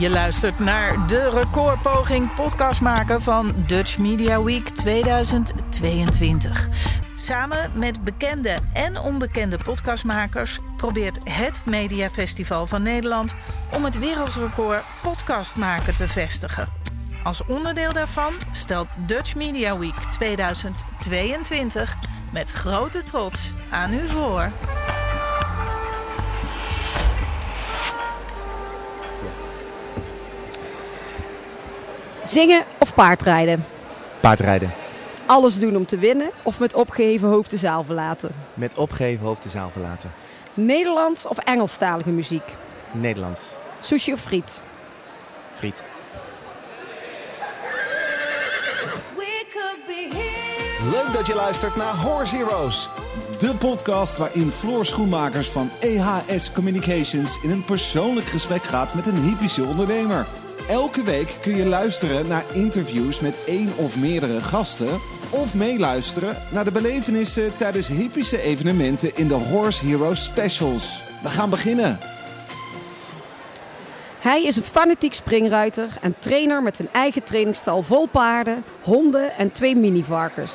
Je luistert naar de recordpoging podcast maken van Dutch Media Week 2022. Samen met bekende en onbekende podcastmakers probeert het Mediafestival van Nederland om het wereldrecord podcast maken te vestigen. Als onderdeel daarvan stelt Dutch Media Week 2022 met grote trots aan u voor. Zingen of paardrijden? Paardrijden. Alles doen om te winnen of met opgeheven hoofd de zaal verlaten? Met opgeheven hoofd de zaal verlaten. Nederlands of Engelstalige muziek? Nederlands. Sushi of friet? Friet. Leuk dat je luistert naar Horse Heroes. De podcast waarin Floor Schoenmakers van EHS Communications in een persoonlijk gesprek gaat met een hypische ondernemer. Elke week kun je luisteren naar interviews met één of meerdere gasten. Of meeluisteren naar de belevenissen tijdens hypische evenementen in de Horse Heroes Specials. We gaan beginnen. Hij is een fanatiek springruiter en trainer met een eigen trainingstal vol paarden, honden en twee minivarkens.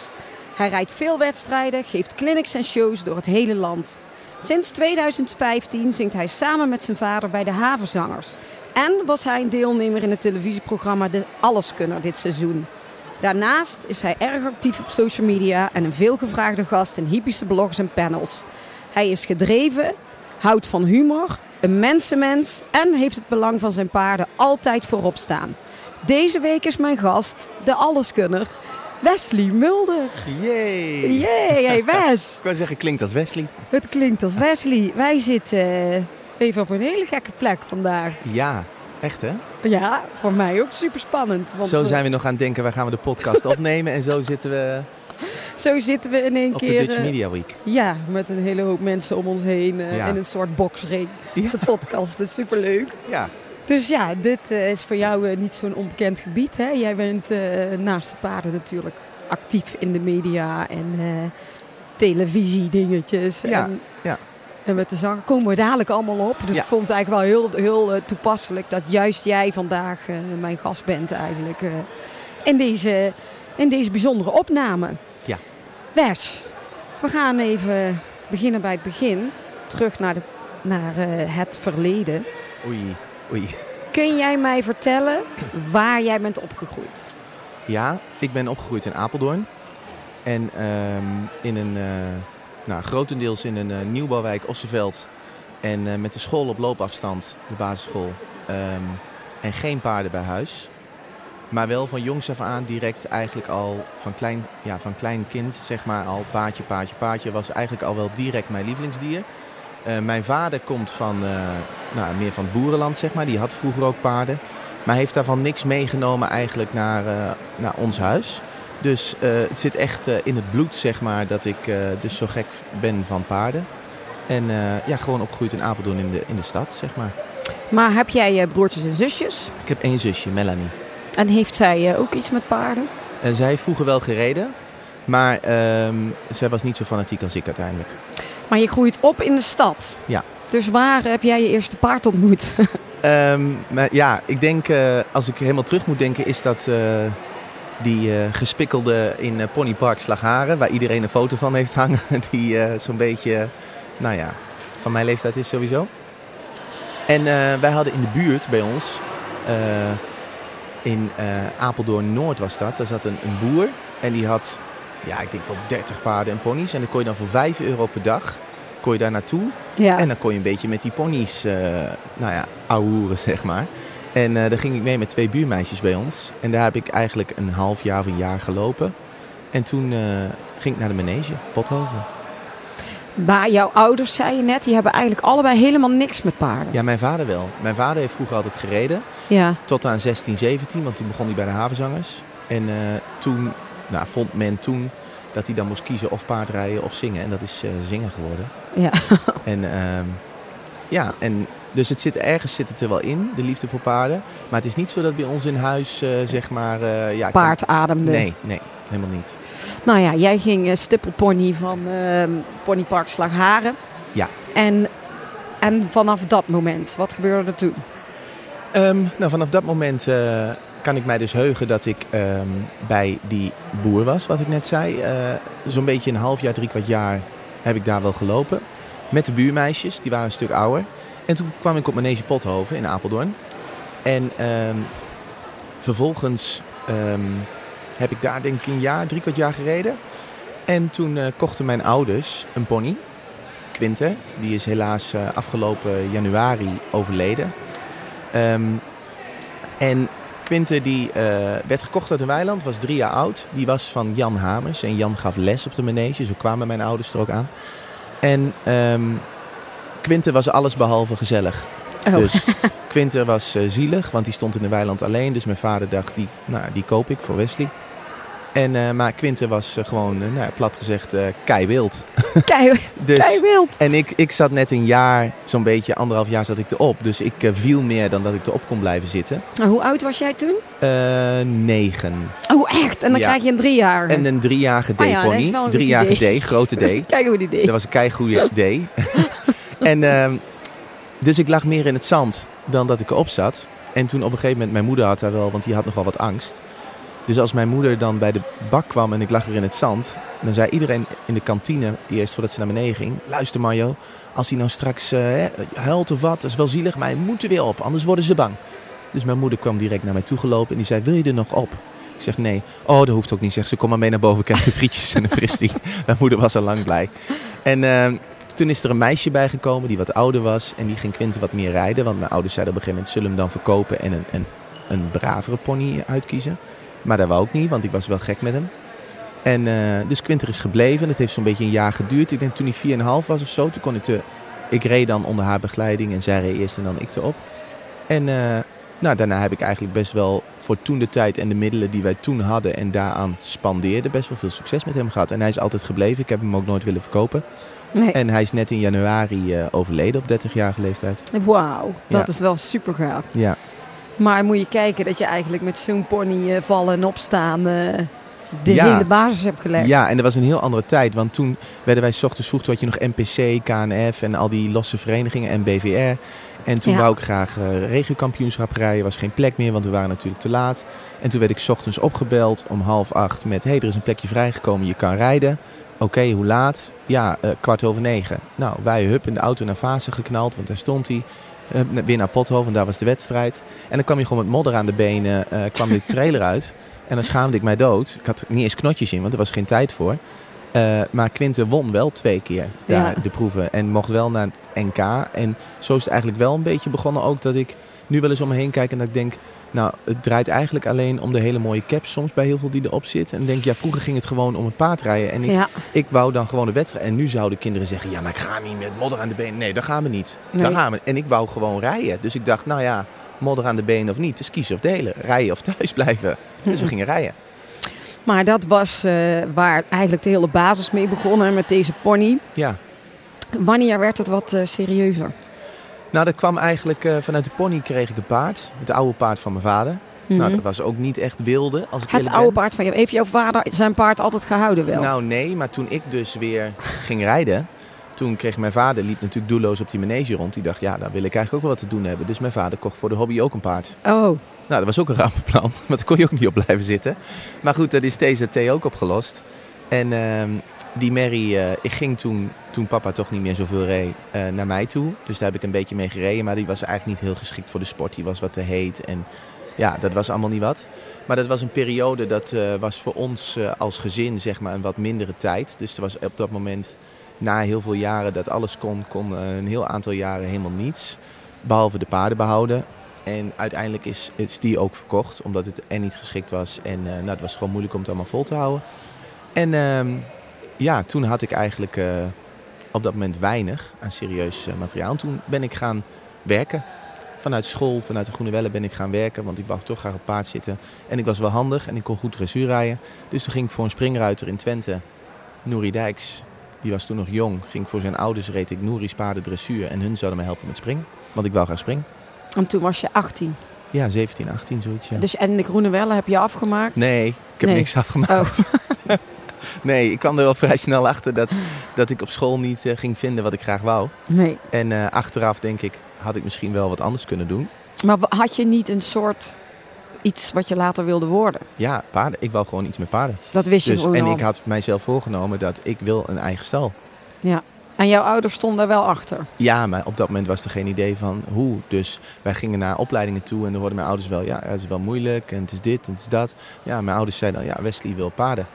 Hij rijdt veel wedstrijden, geeft clinics en shows door het hele land. Sinds 2015 zingt hij samen met zijn vader bij de Havenzangers. En was hij een deelnemer in het televisieprogramma De Alleskunner dit seizoen. Daarnaast is hij erg actief op social media en een veelgevraagde gast in hypische blogs en panels. Hij is gedreven, houdt van humor, een mensenmens en heeft het belang van zijn paarden altijd voorop staan. Deze week is mijn gast, de alleskunner, Wesley Mulder. Yay! Yay, hey Wes. Ik wou zeggen, klinkt als Wesley. Het klinkt als Wesley. Wij zitten even op een hele gekke plek vandaag. Ja, echt hè? Ja, voor mij ook super spannend. Want, Zo eh, zijn we nog aan het denken, waar gaan we de podcast opnemen? En zo zitten we zo zitten we in één op de keer. Dutch eh, Media Week. Ja, met een hele hoop mensen om ons heen eh, Ja. in een soort boxring. Ja. De podcast is superleuk. Ja, Dus ja, dit eh, is voor jou eh, niet zo'n onbekend gebied. Hè? Jij bent eh, naast de paarden natuurlijk actief in de media en eh televisiedingetjes. Ja, en, ja. En met de zang komen we dadelijk allemaal op. Dus Ja. ik vond het eigenlijk wel heel, heel eh, toepasselijk dat juist jij vandaag eh, mijn gast bent eigenlijk. eh, in, deze, in deze bijzondere opname. Ja. Wes, we gaan even beginnen bij het begin. Terug naar, de, naar het verleden. oei, oei. Kun jij mij vertellen waar jij bent opgegroeid? Ja, ik ben opgegroeid in Apeldoorn. En ehm, in een, nou, grotendeels in een eh, nieuwbouwwijk Osseveld. En eh, met de school op loopafstand, de basisschool. Ehm, en geen paarden bij huis. Maar wel van jongs af aan direct eigenlijk al van klein, ja, van klein kind, zeg maar al paardje, paardje, paardje. Was eigenlijk al wel direct mijn lievelingsdier. Eh, mijn vader komt van, nou, meer van het boerenland, zeg maar. Die had vroeger ook paarden. Maar heeft daarvan niks meegenomen eigenlijk naar, naar ons huis. Dus eh, het zit echt eh, in het bloed, zeg maar, dat ik eh, dus zo gek ben van paarden. En ja, gewoon opgegroeid in Apeldoorn in de, in de stad, zeg maar. Maar heb jij broertjes en zusjes? Ik heb één zusje, Melanie. En heeft zij ook iets met paarden? En zij heeft vroeger wel gereden. Maar ehm, zij was niet zo fanatiek als ik uiteindelijk. Maar je groeit op in de stad. Ja. Dus waar heb jij je eerste paard ontmoet? Ehm, maar ja, ik denk, als ik helemaal terug moet denken, is dat die eh, gespikkelde in eh, Ponypark Slagharen, waar iedereen een foto van heeft hangen. Die eh, zo'n beetje, nou ja, van mijn leeftijd is sowieso. En wij hadden in de buurt bij ons, in Apeldoorn Noord was dat, daar zat een, een boer. En die had, ja, ik denk wel 30 paarden en ponies. En dan kon je dan voor 5 euro per dag, kon je daar naartoe. ja. En dan kon je een beetje met die ponies, nou ja, ouwehoeren zeg maar. En eh daar ging ik mee met twee buurmeisjes bij ons. En daar heb ik eigenlijk een half jaar of een jaar gelopen. En toen eh, ging ik naar de manege, Pothoven. Maar jouw ouders, zei je net, die hebben eigenlijk allebei helemaal niks met paarden. Ja, mijn vader wel. Mijn vader heeft vroeger altijd gereden. Ja. Tot aan 16, 17, want toen begon hij bij de havenzangers. En eh, toen nou, vond men toen dat hij dan moest kiezen of paardrijden of zingen. En dat is eh, zingen geworden. ja. En ehm, ja, en dus het zit ergens zit het er wel in, de liefde voor paarden. Maar het is niet zo dat bij ons in huis, eh, zeg maar... eh, ja, Paard ademde. Nee, nee, helemaal niet. Nou ja, jij ging eh, stippelpony van ehm Ponypark Slagharen. Ja. En, en vanaf dat moment, wat gebeurde er toen? Ehm, nou, vanaf dat moment kan ik mij dus heugen dat ik ehm, bij die boer was, wat ik net zei. Zo'n beetje een half jaar, drie kwart jaar heb ik daar wel gelopen. Met de buurmeisjes, die waren een stuk ouder. En toen kwam ik op Manege Pothoven in Apeldoorn. En ehm, vervolgens ehm, heb ik daar denk ik een jaar, drie kwart jaar gereden. En toen eh, kochten mijn ouders een pony. Quinter, die is helaas eh, afgelopen januari overleden. Ehm, en Quinter die eh, werd gekocht uit een weiland, was drie jaar oud. Die was van Jan Hamers en Jan gaf les op de manege. Zo kwamen mijn ouders er ook aan. En Quinter was alles behalve gezellig. Oh. Dus Quinter was eh, zielig, want die stond in de weiland alleen. Dus mijn vader dacht, die, nou, die koop ik voor Wesley. En, eh, maar Quinter was eh, gewoon, nou, plat gezegd, eh kei Dus, kei wild. en ik, ik zat net een jaar, zo'n beetje anderhalf jaar zat ik erop. Dus ik viel meer dan dat ik erop kon blijven zitten. Nou, hoe oud was jij toen? Negen. Oh, echt? En dan Ja. krijg je een drie jaar. En een driejarige Ah ja, is D-pony. idee. D, grote D. Kijk hoe die deed. Dat was een keigoede idee. en, ehm, dus ik lag meer in het zand dan dat ik erop zat. En toen op een gegeven moment, mijn moeder had daar wel, want die had nogal wat angst. Dus als mijn moeder dan bij de bak kwam en ik lag weer in het zand, dan zei iedereen in de kantine, eerst voordat ze naar beneden ging, luister Mario, als hij nou straks hè, huilt of wat, dat is wel zielig, maar hij moet er weer op, anders worden ze bang. Dus mijn moeder kwam direct naar mij toe gelopen en die zei, wil je er nog op? Ik zeg nee. Oh, dat hoeft ook niet. Zegt ze, kom maar mee naar boven, krijg je frietjes en een fristie. Mijn moeder was al lang blij. En ehm, toen is er een meisje bijgekomen die wat ouder was. En die ging Quinten wat meer rijden. Want mijn ouders zeiden op een gegeven moment, zullen hem dan verkopen en een, een, een bravere pony uitkiezen. Maar dat wou ik niet, want ik was wel gek met hem. En eh, dus Quinter is gebleven. Dat heeft zo'n beetje een jaar geduurd. Ik denk toen hij 4,5 was of zo. Toen kon ik de... Ik reed dan onder haar begeleiding en zij reed eerst en dan ik erop. En eh, nou, daarna heb ik eigenlijk best wel voor toen de tijd en de middelen die wij toen hadden en daaraan spandeerden, best wel veel succes met hem gehad. En hij is altijd gebleven. Ik heb hem ook nooit willen verkopen. Nee. En hij is net in januari eh, overleden op 30-jarige leeftijd. Wauw, dat Ja. is wel super gaaf. Ja. Maar moet je kijken dat je eigenlijk met zo'n pony eh, vallen en opstaan eh, de Ja. hele basis hebt gelegd. Ja, en dat was een heel andere tijd. Want toen werden wij 's ochtends vroeg, toen had je nog NPC, KNF en al die losse verenigingen en BVR. En toen Ja. wou ik graag eh regiokampioenschap rijden. was geen plek meer, want we waren natuurlijk te laat. En toen werd ik 's ochtends opgebeld om half acht met... hé, hey, er is een plekje vrijgekomen, je kan rijden. Oké, hoe laat? Ja, eh, kwart over negen. Nou, wij hup in de auto naar Vaassen geknald, want daar stond hij. Weer naar Pothoven, en daar was de wedstrijd. En dan kwam je gewoon met modder aan de benen, eh, kwam de trailer uit. En dan schaamde ik mij dood. Ik had niet eens knotjes in, want er was geen tijd voor. Eh, maar Quinten won wel twee keer daar Ja. de proeven. En mocht wel naar het NK. En zo is het eigenlijk wel een beetje begonnen ook dat ik nu wel eens om me heen kijk en dat ik denk... Nou, het draait eigenlijk alleen om de hele mooie cap soms bij heel veel die erop zitten. En denk ja, vroeger ging het gewoon om het paardrijden. En ik, Ja. ik wou dan gewoon de wedstrijd. En nu zouden kinderen zeggen, ja, maar ik ga niet met modder aan de benen. Nee, dat gaan we niet. Nee. Dat gaan we. En ik wou gewoon rijden. Dus ik dacht, nou ja, modder aan de benen of niet. Dus kiezen of delen. Rijden of thuis blijven. Dus we gingen rijden. Maar dat was eh, waar eigenlijk de hele basis mee begonnen met deze pony. Ja. Wanneer werd het wat eh, serieuzer? Nou, dat kwam eigenlijk eh, vanuit de pony kreeg ik een paard. Het oude paard van mijn vader. Nou, Mhm. dat was ook niet echt wilde, als ik het oude ben. paard van jou. Heeft jouw vader zijn paard altijd gehouden wel? Nou, nee, maar toen ik dus weer ging rijden... Toen kreeg mijn vader, liep natuurlijk doelloos op die manege rond. Die dacht, ja, daar wil ik eigenlijk ook wel wat te doen hebben. Dus mijn vader kocht voor de hobby ook een paard. Oh, Nou, dat was ook een rampenplan, want daar kon je ook niet op blijven zitten. Maar goed, dat is TZT ook opgelost. En ehm, die Mary, eh, ik ging toen, toen papa toch niet meer zoveel reed, eh, naar mij toe. Dus daar heb ik een beetje mee gereden. Maar die was eigenlijk niet heel geschikt voor de sport. Die was wat te heet en ja, dat was allemaal niet wat. Maar dat was een periode, dat eh, was voor ons als gezin zeg maar een wat mindere tijd. Dus er was op dat moment, na heel veel jaren dat alles kon, kon een heel aantal jaren helemaal niets. Behalve de paarden behouden. En uiteindelijk is, is die ook verkocht, omdat het en niet geschikt was. En nou, het was gewoon moeilijk om het allemaal vol te houden. En ehm, ja, toen had ik eigenlijk eh, op dat moment weinig aan serieus eh, materiaal. En toen ben ik gaan werken. Vanuit school, vanuit de Groene Welle ben ik gaan werken, want ik wou toch graag op paard zitten. En ik was wel handig en ik kon goed dressuur rijden. Dus toen ging ik voor een springruiter in Twente, Nouri Dijks. Die was toen nog jong. Ging voor zijn ouders, reed ik Nouri's paarden dressuur. En hun zouden mij helpen met springen, want ik wou graag springen. en toen was je 18. Ja, 17, 18, zoiets. Ja. Dus en de Groene Welle heb je afgemaakt? Nee, ik heb Nee. niks afgemaakt. Oh, Nee, ik kwam er wel vrij snel achter dat, dat ik op school niet eh, ging vinden wat ik graag wou. nee. En eh, achteraf denk ik, had ik misschien wel wat anders kunnen doen. Maar had je niet een soort iets wat je later wilde worden? Ja, paarden. Ik wou gewoon iets met paarden. Dat wist je Dus, gewoon en al. ik had mijzelf voorgenomen dat ik wil een eigen stal. Ja. En jouw ouders stonden daar wel achter. Ja, maar op dat moment was er geen idee van hoe. Dus wij gingen naar opleidingen toe en dan hoorden mijn ouders wel, ja, het is wel moeilijk en het is dit en het is dat. Ja, mijn ouders zeiden dan, ja, Wesley wil paarden.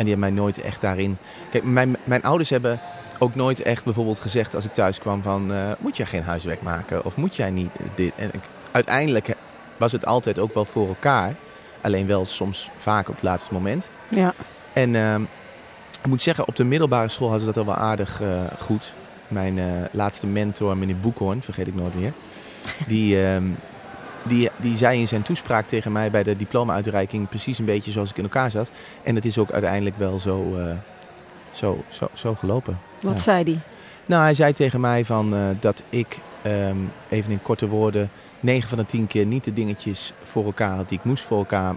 En die hebben mij nooit echt daarin... Kijk, mijn, mijn ouders hebben ook nooit echt bijvoorbeeld gezegd als ik thuis kwam van, eh, moet jij geen huiswerk maken? Of moet jij niet dit? En ik- uiteindelijk was het altijd ook wel voor elkaar. Alleen wel soms vaak op het laatste moment. Ja. En ehm, ik moet zeggen, op de middelbare school hadden ze dat al wel aardig eh, goed. Mijn eh, laatste mentor, meneer Boekhoorn, vergeet ik nooit meer. Die, ehm, die, die zei in zijn toespraak tegen mij bij de diploma-uitreiking precies een beetje zoals ik in elkaar zat. En het is ook uiteindelijk wel zo, eh, zo, zo, zo gelopen. Wat Ja. zei die? Nou, hij zei tegen mij van, eh, dat ik, ehm, even in korte woorden, 9 van de 10 keer niet de dingetjes voor elkaar had die ik moest voor elkaar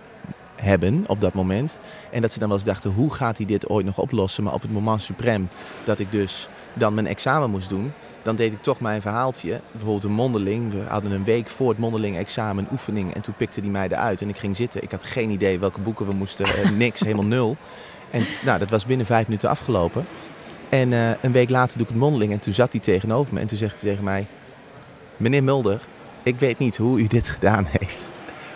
hebben op dat moment. En dat ze dan wel eens dachten, hoe gaat hij dit ooit nog oplossen? Maar op het moment suprem dat ik dus dan mijn examen moest doen, dan deed ik toch mijn verhaaltje. Bijvoorbeeld een mondeling. We hadden een week voor het mondeling examen een oefening. En toen pikte die mij eruit en ik ging zitten. Ik had geen idee welke boeken we moesten. eh, niks, helemaal nul. En nou, dat was binnen vijf minuten afgelopen. En eh, een week later doe ik het mondeling en toen zat hij tegenover me. En toen zegt hij tegen mij, meneer Mulder, ik weet niet hoe u dit gedaan heeft.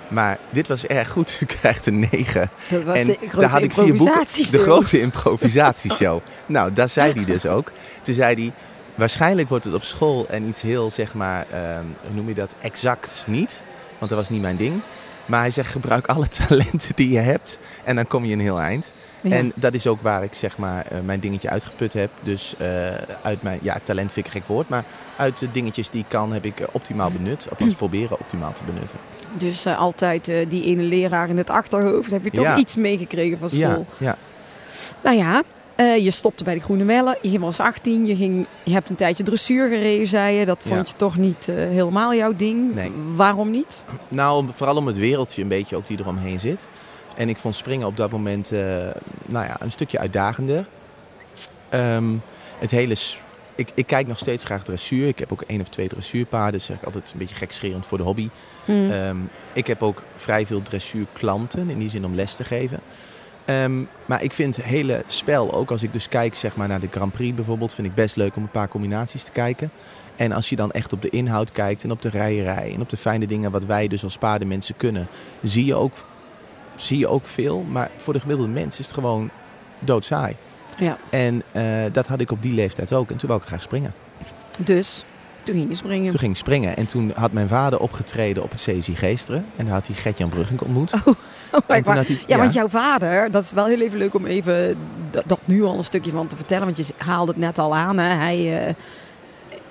Maar dit was erg goed, u krijgt een 9. Dat was en de grote daar had ik vier boeken. De grote improvisatieshow. nou, daar zei hij dus ook. Toen zei hij, waarschijnlijk wordt het op school en iets heel, zeg maar, ehm, hoe noem je dat, exact niet. Want dat was niet mijn ding. Maar hij zegt, gebruik alle talenten die je hebt en dan kom je een heel eind. Ja. En dat is ook waar ik zeg maar eh, mijn dingetje uitgeput heb. Dus eh, uit mijn, ja, talent vind ik een gek woord. Maar uit de dingetjes die ik kan heb ik eh, optimaal benut. Althans proberen optimaal te benutten. Dus altijd die ene leraar in het achterhoofd. Heb je toch Ja. iets meegekregen van school? Ja, ja. Nou ja, eh, je stopte bij de Groene Wellen. Je was 18. Je, ging, je hebt een tijdje dressuur gereden, zei je. Dat vond Ja. je toch niet eh, helemaal jouw ding. Nee. Waarom niet? Nou, om- vooral om het wereldje een beetje ook die eromheen zit. En ik vond springen op dat moment eh, nou ja, een stukje uitdagender. Ehm, het hele... Ik, ik kijk nog steeds graag dressuur. Ik heb ook één of twee dressuurpaarden. Dat zeg ik altijd een beetje gekscherend voor de hobby. Hm. Ehm, ik heb ook vrij veel dressuurklanten, in die zin om les te geven. Ehm, maar ik vind het hele spel, ook als ik dus kijk zeg maar, naar de Grand Prix bijvoorbeeld, vind ik best leuk om een paar combinaties te kijken. En als je dan echt op de inhoud kijkt en op de rijerij en op de fijne dingen wat wij dus als paardenmensen kunnen, zie je ook, zie je ook veel. Maar voor de gemiddelde mens is het gewoon doodsaai. Ja. En eh, dat had ik op die leeftijd ook. En toen wou ik graag springen. Dus, toen ging je springen. Toen ging ik springen. En toen had mijn vader opgetreden op het CSI Geesteren. En daar had hij Gert-Jan Brugink ontmoet. Oh, en maar- toen had hij, ja, want jouw vader, dat is wel heel even leuk om even dat, dat nu al een stukje van te vertellen. Want je haalde het net al aan. Hè. Hij eh,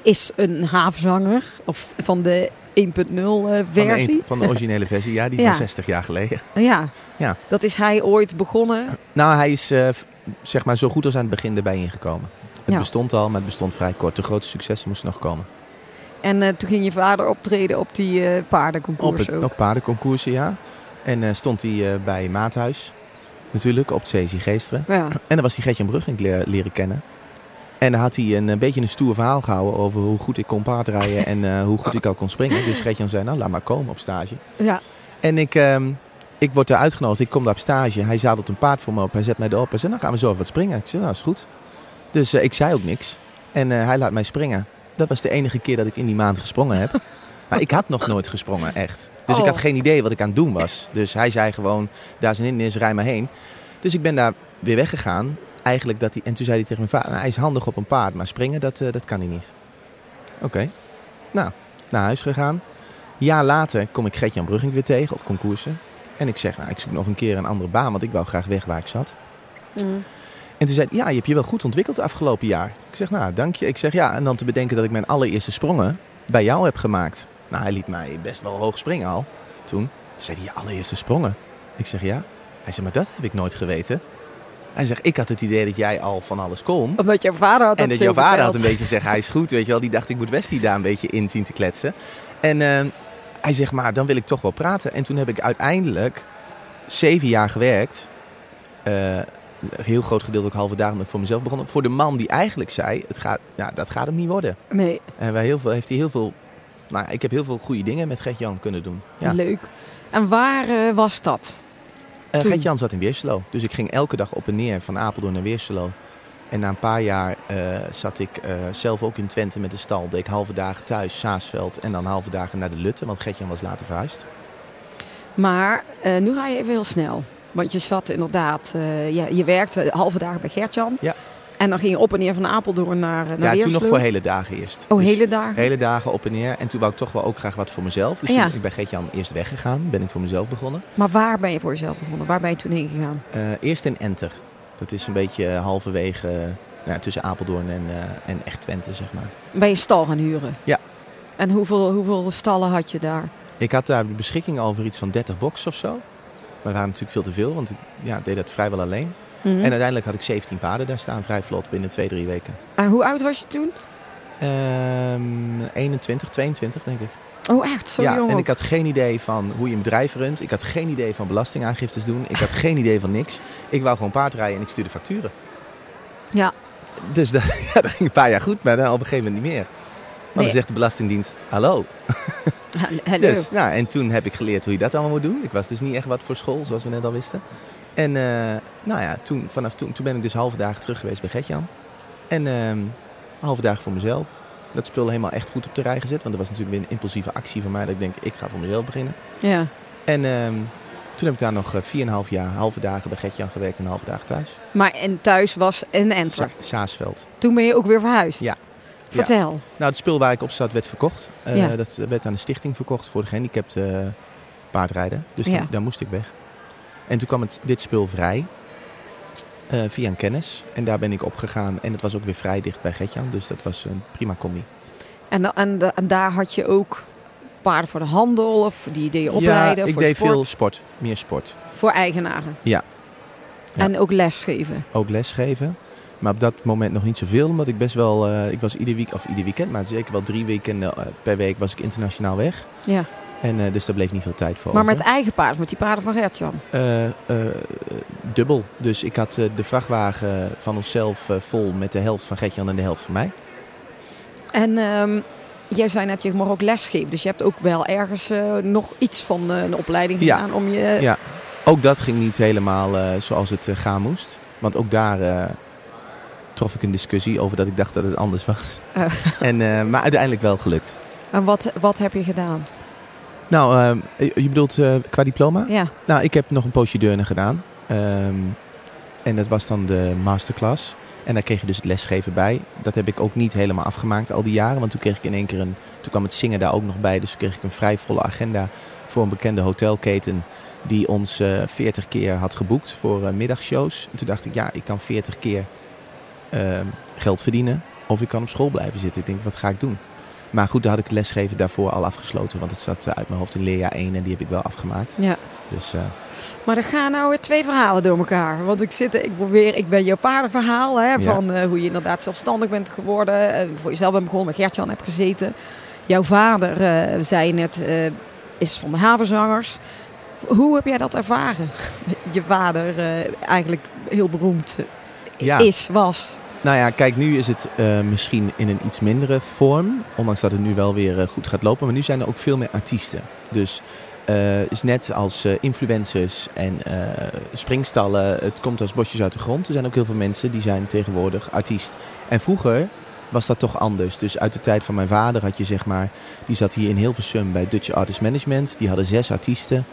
is een haafzanger of van de 1.0 eh, van, de, van de originele versie, ja, die Ja. van 60 jaar geleden. Ja. Ja. dat is hij ooit begonnen. Nou, hij is eh, zeg maar zo goed als aan het begin erbij ingekomen. Het Ja. bestond al, maar het bestond vrij kort. De grote successen moesten nog komen. En eh, toen ging je vader optreden op die eh Op paardenconcours het ook. paardenconcoursen, ja. En eh, stond hij bij Maathuis, natuurlijk, op het CSI Geesteren. Ja. En dan was hij Gertjan Brugink le- leren kennen. En dan had hij een, een beetje een stoer verhaal gehouden over hoe goed ik kon paardrijden en hoe goed ik al kon springen. Dus Gertjan zei, nou laat maar komen op stage. ja. En ik, ehm, ik word daar uitgenodigd. Ik kom daar op stage. Hij zadelt een paard voor me op. Hij zet mij erop. Hij zei, nou gaan we zo even wat springen. Ik zei, nou is goed. Dus ik zei ook niks. En hij laat mij springen. Dat was de enige keer dat ik in die maand gesprongen heb. maar ik had nog nooit gesprongen, echt. Dus ik Oh. had geen idee wat ik aan het doen was. Dus hij zei gewoon, daar is een hindernis, rij maar heen. Dus ik ben daar weer weggegaan. Eigenlijk dat hij, en toen zei hij tegen mijn vader, nou, hij is handig op een paard. Maar springen, dat, eh, dat kan hij niet. Oké. Nou, naar huis gegaan. Een jaar later kom ik Gert-Jan Brugink weer tegen op concoursen. En ik zeg, nou, ik zoek nog een keer een andere baan, want ik wou graag weg waar ik zat. Mm. En toen zei hij, ja, je hebt je wel goed ontwikkeld afgelopen jaar. Ik zeg, nou, dank je. Ik zeg, ja, en dan te bedenken dat ik mijn allereerste sprongen bij jou heb gemaakt. Nou, hij liet mij best wel hoog springen al. Toen zei hij, je allereerste sprongen. Ik zeg, ja. Hij zei, maar dat heb ik nooit geweten. Hij zegt, ik had het idee dat jij al van alles kon. Omdat jouw vader had En dat dat zo jouw vader had een beetje gezegd, hij is goed, weet je wel. Die dacht, ik moet Westie daar een beetje in zien te kletsen. En eh, hij zegt, maar dan wil ik toch wel praten. En toen heb ik uiteindelijk zeven jaar gewerkt. Eh, een heel groot gedeelte ook halve dagen omdat ik voor mezelf begonnen. Voor de man die eigenlijk zei, het gaat, ja, dat gaat hem niet worden. Nee, En wij heel veel, heeft hij heel veel nou, ik heb heel veel goede dingen met Gert-Jan kunnen doen. Ja. Leuk. En waar eh, was dat? Uh? Gert-Jan zat in Weerselo. Dus ik ging elke dag op en neer van Apeldoorn naar Weerselo. En na een paar jaar eh, zat ik zelf ook in Twente met de stal. Deed ik halve dagen thuis, Saasveld. En dan halve dagen naar de Lutte, want Gert-Jan was later verhuisd. Maar nu ga je even heel snel. Want je zat inderdaad, eh, ja, je werkte halve dagen bij Gertjan. Ja. En dan ging je op en neer van Apeldoorn naar, naar ja, toen nog voor hele dagen eerst. Oh, Dus hele dagen? hele dagen op en neer. En toen wou ik toch wel ook graag wat voor mezelf. Dus Ja. toen, ik ben Gert-Jan eerst weggegaan. Ben ik voor mezelf begonnen. Maar waar ben je voor jezelf begonnen? Waar ben je toen heen gegaan? Eh, eerst in Enter. Dat is een beetje halverwege eh, nou, tussen Apeldoorn en, eh, en echt Twente, zeg maar. Ben je stal gaan huren? Ja. En hoeveel, hoeveel stallen had je daar? Ik had daar de beschikking over iets van 30 boxen of zo. Maar dat waren natuurlijk veel te veel, want ik ja, deed dat vrijwel alleen. Mhm. En uiteindelijk had ik 17 paarden daar staan, vrij vlot, binnen twee, drie weken. En hoe oud was je toen? Ehm 21, 22 denk ik. Oh, echt? Zo ja, jong en ik had geen idee van hoe je een bedrijf runt. Ik had geen idee van belastingaangiftes doen. Ik had geen idee van niks. Ik wou gewoon paardrijden en ik stuurde facturen. Ja. Dus dat, ja, dat ging een paar jaar goed, maar dan op een gegeven moment niet meer. Maar Nee. dan zegt de Belastingdienst, hallo. Hallo. Dus, nou, en toen heb ik geleerd hoe je dat allemaal moet doen. Ik was dus niet echt wat voor school, zoals we net al wisten. En eh, nou ja, toen, vanaf toen, toen ben ik dus halve dagen terug geweest bij Gertjan. En ehm halve dagen voor mezelf. Dat spul helemaal echt goed op de rij gezet. Want dat was natuurlijk weer een impulsieve actie van mij. Dat ik denk, ik ga voor mezelf beginnen. Ja. En ehm, toen heb ik daar nog eh, 4,5 jaar, halve dagen bij Gertjan gewerkt en halve dagen thuis. Maar en thuis was een enter. Sa- Saasveld. Toen ben je ook weer verhuisd. Ja. Vertel. Nou, het spul waar ik op zat werd verkocht. Eh, Ja. Dat werd aan de stichting verkocht voor de gehandicapte eh, paardrijden. Dus Ja. daar, daar moest ik weg. En toen kwam het, dit spul vrij. eh, via een kennis. En daar ben ik opgegaan. En het was ook weer vrij dicht bij Gertjan. Dus dat was een prima combi. En, en, da- en daar had je ook paarden voor de handel of die deed je opleiden? ja, ik voor deed sport, veel sport. Meer sport. Voor eigenaren? Ja. En ook lesgeven? Ook lesgeven. Maar op dat moment nog niet zoveel. Omdat ik best wel... eh, ik was ieder week, of ieder weekend, maar zeker wel drie weekenden eh, per week was ik internationaal weg. Ja. En eh, dus daar bleef niet veel tijd voor Maar over. met eigen paarden, met die paarden van Gertjan? Eh, dubbel. Dus ik had de vrachtwagen van onszelf vol met de helft van Gertjan en de helft van mij. En ehm, jij zei net, je mag ook lesgeven. Dus je hebt ook wel ergens nog iets van een opleiding Ja. gedaan om je... Ja. Ook dat ging niet helemaal zoals het gaan moest. Want ook daar trof ik een discussie over dat ik dacht dat het anders was. Oh. en, eh, maar uiteindelijk wel gelukt. En wat, wat heb je gedaan? Nou, eh, je bedoelt eh, qua diploma? Ja. Nou, ik heb nog een poosje deurne gedaan. Ehm, en dat was dan de masterclass. En daar kreeg je dus het lesgeven bij. Dat heb ik ook niet helemaal afgemaakt al die jaren. Want toen kreeg ik in één keer een... Toen kwam het zingen daar ook nog bij. Dus toen kreeg ik een vrij volle agenda voor een bekende hotelketen... die ons eh 40 keer had geboekt voor middagshows. En toen dacht ik, ja, ik kan 40 keer ehm, geld verdienen. Of ik kan op school blijven zitten. Ik denk, wat ga ik doen? Maar goed, daar had ik lesgeven daarvoor al afgesloten. Want het zat eh, uit mijn hoofd in leerjaar 1 en die heb ik wel afgemaakt. ja. Dus eh, Maar er gaan nou weer twee verhalen door elkaar. Want ik zit, ik probeer, ik ben jouw paardenverhaal, hè, Ja. van eh, hoe je inderdaad zelfstandig bent geworden. En voor jezelf bent begonnen, met Gertjan hebt gezeten. Jouw vader, zei net, is van de havenzangers. Hoe heb jij dat ervaren? Je vader eigenlijk heel beroemd ja. is, was. Nou ja, kijk, nu is het eh, misschien in een iets mindere vorm. Ondanks dat het nu wel weer eh, goed gaat lopen. Maar nu zijn er ook veel meer artiesten. Dus eh is net als influencers en springstallen. Het komt als bosjes uit de grond. Er zijn ook heel veel mensen die zijn tegenwoordig artiest. En vroeger was dat toch anders. Dus uit de tijd van mijn vader had je zeg maar... Die zat hier in Hilversum bij Dutch Artist Management. Die hadden zes artiesten.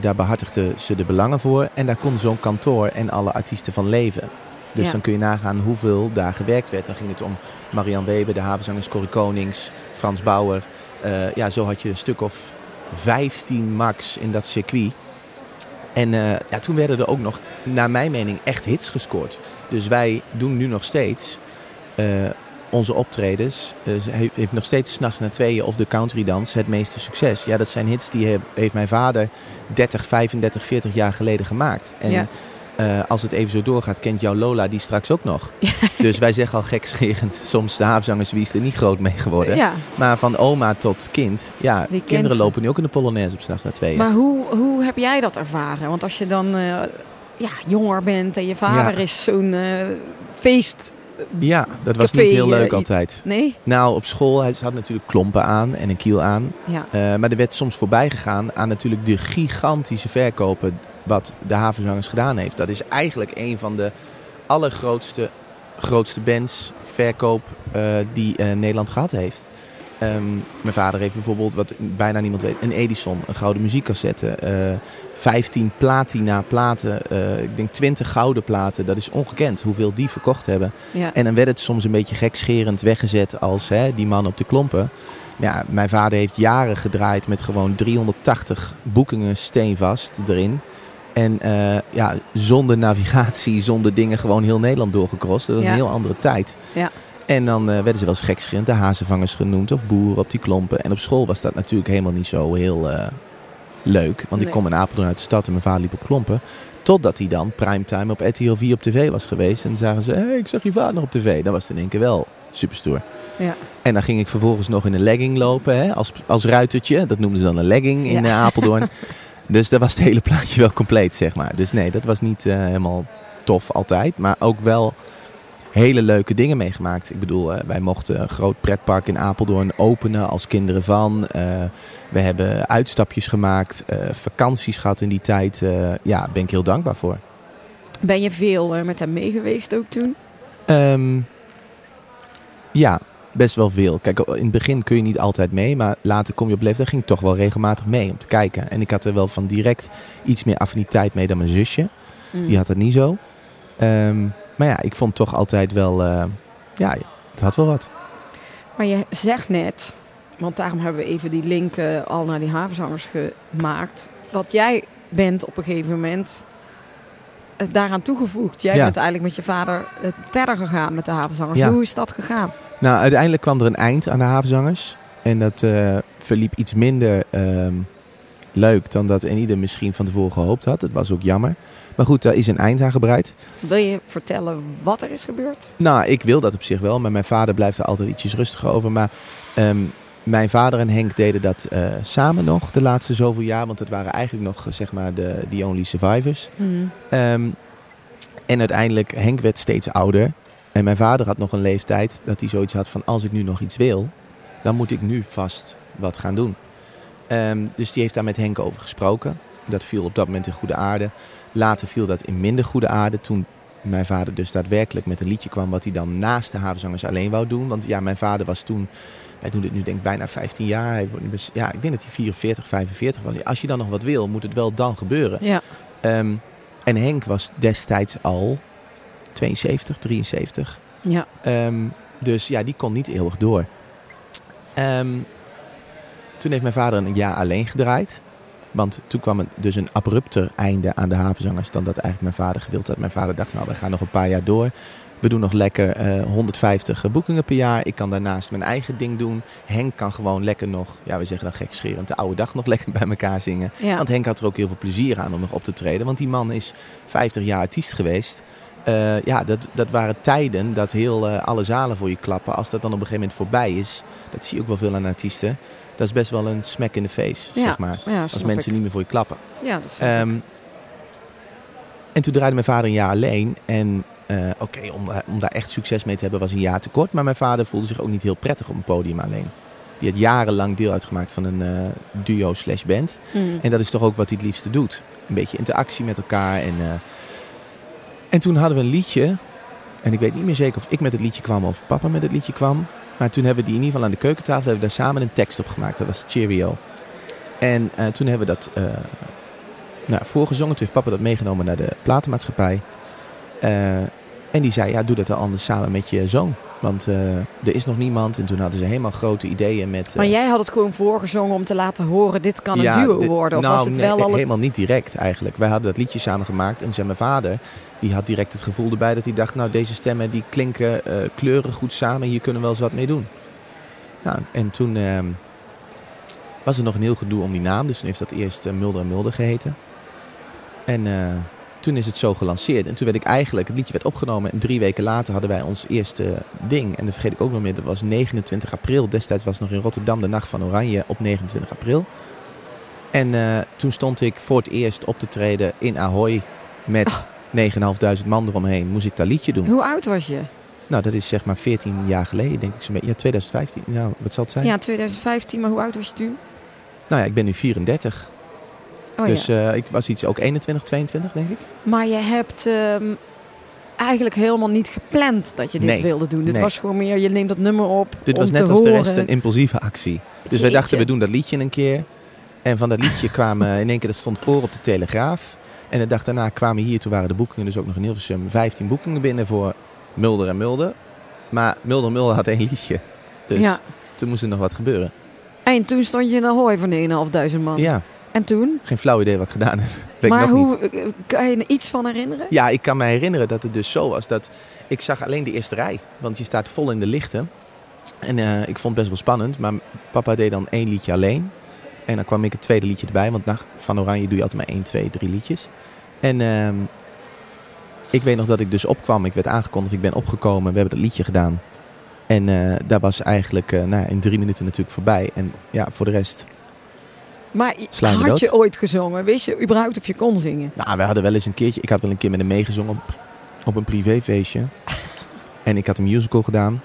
Daar behartigden ze de belangen voor. En daar kon zo'n kantoor en alle artiesten van leven. Dus Ja. dan kun je nagaan hoeveel daar gewerkt werd. Dan ging het om Marian Weber, de havenzangers Corrie Konings, Frans Bauer. Eh, ja, zo had je een stuk of 15 max in dat circuit. En eh, ja, toen werden er ook nog, naar mijn mening, echt hits gescoord. Dus wij doen nu nog steeds eh, onze optredens. Heeft, heeft nog steeds s'nachts na tweeën of de countrydans het meeste succes. Ja, dat zijn hits die he- heeft mijn vader 30, 35, 40 jaar geleden gemaakt. En Ja. Eh, als het even zo doorgaat, kent jouw Lola die straks ook nog. Dus wij zeggen al gekscherend, soms de havenzangers wie is er niet groot mee geworden. Ja. Maar van oma tot kind, ja, kent kinderen lopen nu ook in de Polonaise op s'nachts na tweeën. Maar hoe, hoe heb jij dat ervaren? Want als je dan eh, ja, jonger bent en je vader Ja. is zo'n eh, feest Ja, dat was Café, niet heel leuk altijd. Nee? Nou, op school, hij had natuurlijk klompen aan en een kiel aan. Ja. Maar er werd soms voorbij gegaan aan natuurlijk de gigantische verkopen wat de havenzangers gedaan heeft. Dat is eigenlijk een van de allergrootste grootste bands verkoop eh, die eh, Nederland gehad heeft. Ehm, mijn vader heeft bijvoorbeeld, wat bijna niemand weet, een Edison, een gouden muziekcassette. eh 15 platina platen, ik denk 20 gouden platen. Dat is ongekend hoeveel die verkocht hebben. ja. En dan werd het soms een beetje gekscherend weggezet als hè, die man op de klompen. Ja, mijn vader heeft jaren gedraaid met gewoon 380 boekingen steenvast erin. En eh, ja, zonder navigatie, zonder dingen, gewoon heel Nederland doorgekrost. Dat was Ja. een heel andere tijd. Ja. En dan eh, werden ze wel eens gekscherend de hazenvangers genoemd of boeren op die klompen. En op school was dat natuurlijk helemaal niet zo heel eh, leuk. Want ik kom in Apeldoorn uit de stad en mijn vader liep op klompen. Totdat hij dan primetime op RTL 4 op tv was geweest. En zagen ze, hey, ik zag je vader op tv. Dan was het in één keer wel superstoer. Ja. En dan ging ik vervolgens nog in een legging lopen hè, als, als ruitertje. Dat noemden ze dan een legging in Ja. Apeldoorn. dus dat was het hele plaatje wel compleet, zeg maar. Dus nee, dat was niet eh, helemaal tof altijd. Maar ook wel hele leuke dingen meegemaakt. Ik bedoel, eh, wij mochten een groot pretpark in Apeldoorn openen als kinderen van. Eh, we hebben uitstapjes gemaakt, vakanties gehad in die tijd. Eh, ja, daar ben ik heel dankbaar voor. Ben je veel met hem mee geweest ook toen? Ehm, ja, best wel veel. Kijk, in het begin kun je niet altijd mee, maar later kom je op leeftijd. ging ik toch wel regelmatig mee om te kijken. En ik had er wel van direct iets meer affiniteit mee dan mijn zusje. Mm. Die had dat niet zo. Ehm, maar ja, ik vond toch altijd wel, eh, ja, het had wel wat. Maar je zegt net, want daarom hebben we even die link al naar die havenzangers gemaakt, dat jij bent op een gegeven moment eh, daaraan toegevoegd. Jij Ja. bent eigenlijk met je vader eh, verder gegaan met de havenzangers. Ja. Hoe is dat gegaan? Nou, uiteindelijk kwam er een eind aan de havenzangers. En dat eh, verliep iets minder ehm, leuk dan dat ieder misschien van tevoren gehoopt had. Het was ook jammer. Maar goed, daar is een eind aan gebreid. Wil je vertellen wat er is gebeurd? Nou, ik wil dat op zich wel, maar mijn vader blijft er altijd ietsjes rustiger over. Maar ehm, mijn vader en Henk deden dat eh, samen nog de laatste zoveel jaar. Want het waren eigenlijk nog, zeg maar, de the only survivors. Ehm, en uiteindelijk, Henk werd steeds ouder. En mijn vader had nog een leeftijd dat hij zoiets had van... als ik nu nog iets wil, dan moet ik nu vast wat gaan doen. Ehm, dus die heeft daar met Henk over gesproken. Dat viel op dat moment in goede aarde. Later viel dat in minder goede aarde. Toen mijn vader dus daadwerkelijk met een liedje kwam... wat hij dan naast de havenzangers alleen wou doen. Want ja, mijn vader was toen... Wij doen dit nu denk ik bijna 15 jaar. Hij Ja, ik denk dat hij 44, 45 was. Als je dan nog wat wil, moet het wel dan gebeuren. Ja. Ehm, en Henk was destijds al 72, 73. Ja. Ehm, dus ja, die kon niet eeuwig door. Ehm, toen heeft mijn vader een jaar alleen gedraaid. Want toen kwam het dus een abrupter einde aan de havenzangers dan dat eigenlijk mijn vader gewild had. Mijn vader dacht, nou, we gaan nog een paar jaar door. We doen nog lekker eh, 150 boekingen per jaar. Ik kan daarnaast mijn eigen ding doen. Henk kan gewoon lekker nog, ja, we zeggen dan gekscherend, de oude dag nog lekker bij elkaar zingen. ja. Want Henk had er ook heel veel plezier aan om nog op te treden. Want die man is 50 jaar artiest geweest. Eh, ja, dat, dat waren tijden dat heel eh, alle zalen voor je klappen. Als dat dan op een gegeven moment voorbij is, dat zie je ook wel veel aan artiesten. Dat is best wel een smack in the face, Ja, zeg maar. ja, Als mensen ik. niet meer voor je klappen. Ja, dat snap. Ehm, en toen draaide mijn vader een jaar alleen. En eh, oké, om, om daar echt succes mee te hebben was een jaar te kort. Maar mijn vader voelde zich ook niet heel prettig op een podium alleen. Die had jarenlang deel uitgemaakt van een duo slash band. Mm. En dat is toch ook wat hij het liefste doet. Een beetje interactie met elkaar. En, en toen hadden we een liedje. En ik weet niet meer zeker of ik met het liedje kwam of papa met het liedje kwam. Maar toen hebben we die in ieder geval aan de keukentafel hebben we daar samen een tekst op gemaakt. Dat was Cheerio. En eh, toen hebben we dat eh, nou, voorgezongen. Toen heeft papa dat meegenomen naar de platenmaatschappij. Eh, en die zei, ja, doe dat dan anders samen met je zoon. Want eh, er is nog niemand. En toen hadden ze helemaal grote ideeën met... Maar eh, jij had het gewoon voorgezongen om te laten horen, dit kan een duo worden. Of nou, was het nee, wel al... helemaal niet direct eigenlijk. Wij hadden dat liedje samen gemaakt en zei mijn vader, die had direct het gevoel erbij dat hij dacht, nou deze stemmen die klinken eh, kleuren goed samen, hier kunnen we wel eens wat mee doen. Nou, en toen ehm, was er nog een heel gedoe om die naam, dus toen heeft dat eerst Mulder en Mulder geheten. En toen is het zo gelanceerd. En toen werd ik eigenlijk, het liedje werd opgenomen en drie weken later hadden wij ons eerste ding. En dat vergeet ik ook nog meer, dat was 29 april. Destijds was het nog in Rotterdam de Nacht van Oranje op 29 april. En eh, toen stond ik voor het eerst op te treden in Ahoy met 9.500 man eromheen. Moest ik dat liedje doen. Hoe oud was je? Nou, dat is zeg maar 14 jaar geleden, denk ik. zo'n beetje. Ja, 2015. Nou, wat zal het zijn? Ja, 2015, maar hoe oud was je toen? Nou ja, ik ben nu 34. Oh, dus ja. eh, ik was iets ook 21, 22, denk ik. Maar je hebt ehm, eigenlijk helemaal niet gepland dat je dit Nee. wilde doen. Dit Nee. was gewoon meer, je neemt dat nummer op Dit om was net te als de horen. rest een impulsieve actie. Dus wij dachten, we doen dat liedje een keer. En van dat liedje kwamen in één keer, dat stond voor op de Telegraaf. En de dag daarna kwamen hier, toen waren de boekingen dus ook nog in Hilversum, 15 boekingen binnen voor Mulder en Mulder. Maar Mulder en Mulder had één liedje. Dus Ja. toen moest er nog wat gebeuren. En toen stond je in een hooi van 1.500 man. Ja, En toen? geen flauw idee wat ik gedaan heb. Weet maar ik nog niet. hoe, kan je er iets van herinneren? Ja, ik kan me herinneren dat het dus zo was dat ik zag alleen de eerste rij. Want je staat vol in de lichten. En eh, ik vond het best wel spannend. Maar papa deed dan één liedje alleen. En dan kwam ik het tweede liedje erbij. Want na Van Oranje doe je altijd maar één, twee, drie liedjes. En ehm, ik weet nog dat ik dus opkwam. Ik werd aangekondigd. Ik ben opgekomen. We hebben dat liedje gedaan. En eh daar was eigenlijk eh, nou, in drie minuten natuurlijk voorbij. En ja, voor de rest... Maar had dood? je ooit gezongen? Wist je überhaupt of je kon zingen? Nou, we hadden wel eens een keertje... Ik had wel een keer met hem meegezongen op, op een privéfeestje. en ik had een musical gedaan.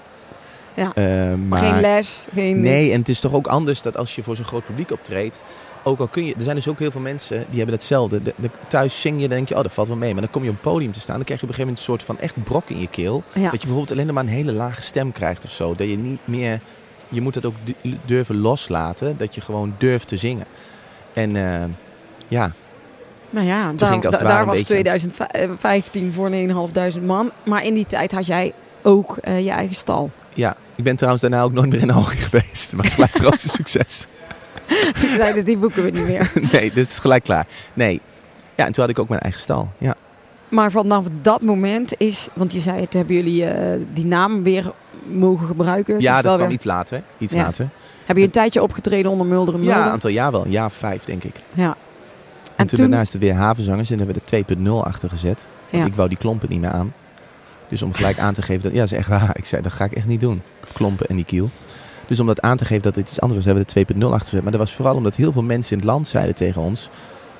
Ja. Eh, maar... Geen les? Geen... Nee, en het is toch ook anders dat als je voor zo'n groot publiek optreedt. Ook al kun je, er zijn dus ook heel veel mensen die hebben hetzelfde. De, de- thuis zing je, dan denk je, oh dat valt wel mee. Maar dan kom je op een podium te staan, dan krijg je op een gegeven moment een soort van echt brok in je keel. Ja. Dat je bijvoorbeeld alleen maar een hele lage stem krijgt of zo. Dat je niet meer, je moet het ook du- durven loslaten, dat je gewoon durft te zingen. En eh, ja, Nou ja, daar, het da- daar een was beetje aan 2015 voor 9.500 man. Maar in die tijd had jij ook eh, je eigen stal. ja, ik ben trouwens daarna ook nooit meer in hoogte geweest. Het was gelijk het grootste succes. Zeiden die boeken we niet meer. Nee, dit is gelijk klaar. Nee. Ja, en toen had ik ook mijn eigen stal. Ja. Maar vanaf dat moment is, want je zei het, hebben jullie eh, die naam weer mogen gebruiken. Ja, is dat weer- iets later. Iets Ja. later. Heb je een tijdje opgetreden onder Mulder en Mulder? Ja, een aantal jaar wel. Een jaar of vijf, denk ik. En, Ja. toen, toen- daarna is het weer havenzangers en hebben we er 2.0 achter gezet. Want Ja. ik wou die klompen niet meer aan. Dus om gelijk aan te geven dat... Ja, dat is echt waar. Ik zei, dat ga ik echt niet doen. Klompen en die kiel. Dus om dat aan te geven dat het iets anders was, hebben we er 2.0 achter gezet. Maar dat was vooral omdat heel veel mensen in het land zeiden tegen ons...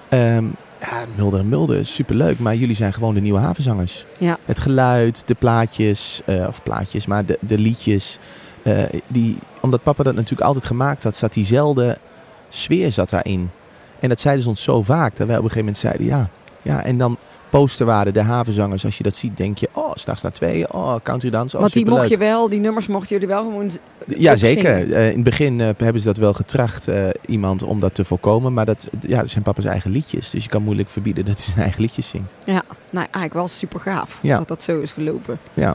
ehm, ja, Mulder en Mulder is superleuk, maar jullie zijn gewoon de nieuwe havenzangers. Ja. Het geluid, de plaatjes, eh, of plaatjes, maar de, de liedjes. eh, die, omdat papa dat natuurlijk altijd gemaakt had, zat diezelfde sfeer zat daarin. En dat zeiden ze ons zo vaak, dat wij op een gegeven moment zeiden, ja, ja. En dan posterwaarden, de havenzangers, als je dat ziet, denk je, oh, s'nachts naar tweeën, oh, country dance, oh, Want die mocht je wel, die nummers mochten jullie wel gewoon Ja, zeker. Eh, in het begin eh, hebben ze dat wel getracht, eh, iemand, om dat te voorkomen. Maar dat, ja, dat zijn papa's eigen liedjes. Dus je kan moeilijk verbieden dat hij zijn eigen liedjes zingt. Ja, nou eigenlijk wel super gaaf Ja. dat dat zo is gelopen. Ja.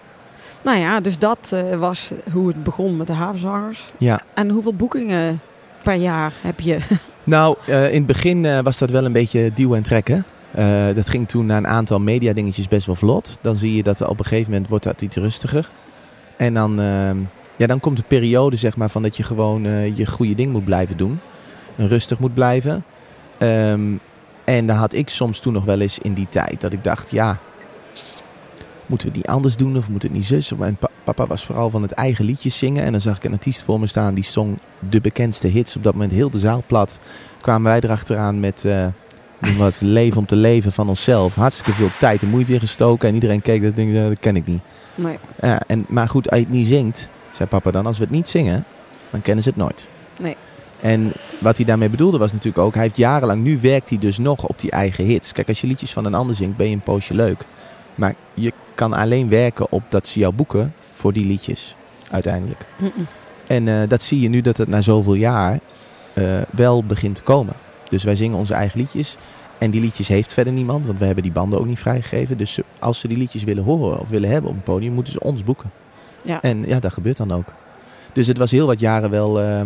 Nou ja, dus dat was hoe het begon met de havenzangers. Ja. En hoeveel boekingen per jaar heb je? Nou, in het begin was dat wel een beetje duwen en trekken. Eh, dat ging toen na een aantal mediadingetjes best wel vlot. Dan zie je dat er op een gegeven moment wordt dat iets rustiger. En dan, ehm, ja, dan komt de periode zeg maar, van dat je gewoon eh, je goede ding moet blijven doen. En rustig moet blijven. Ehm, en dan had ik soms toen nog wel eens in die tijd dat ik dacht, ja, moeten we het niet anders doen of moeten we het niet zus? Pa- papa was vooral van het eigen liedjes zingen. En dan zag ik een artiest voor me staan die zong de bekendste hits. Op dat moment heel de zaal plat. Kwamen wij erachteraan met eh, noem wat leven om te leven van onszelf. Hartstikke veel tijd en moeite in gestoken. En iedereen keek, dat, denk, ik, dat ken ik niet. Nee. Ja, en, maar goed, als je het niet zingt, zei papa dan, als we het niet zingen, dan kennen ze het nooit. Nee. En wat hij daarmee bedoelde was natuurlijk ook, hij heeft jarenlang, nu werkt hij dus nog op die eigen hits. Kijk, als je liedjes van een ander zingt, ben je een poosje leuk. Maar je kan alleen werken op dat ze jou boeken voor die liedjes, uiteindelijk. En eh, dat zie je nu dat het na zoveel jaar eh, wel begint te komen. Dus wij zingen onze eigen liedjes. En die liedjes heeft verder niemand, want we hebben die banden ook niet vrijgegeven. Dus als ze die liedjes willen horen of willen hebben op een podium, moeten ze ons boeken. Ja. En ja, dat gebeurt dan ook. Dus het was heel wat jaren wel eh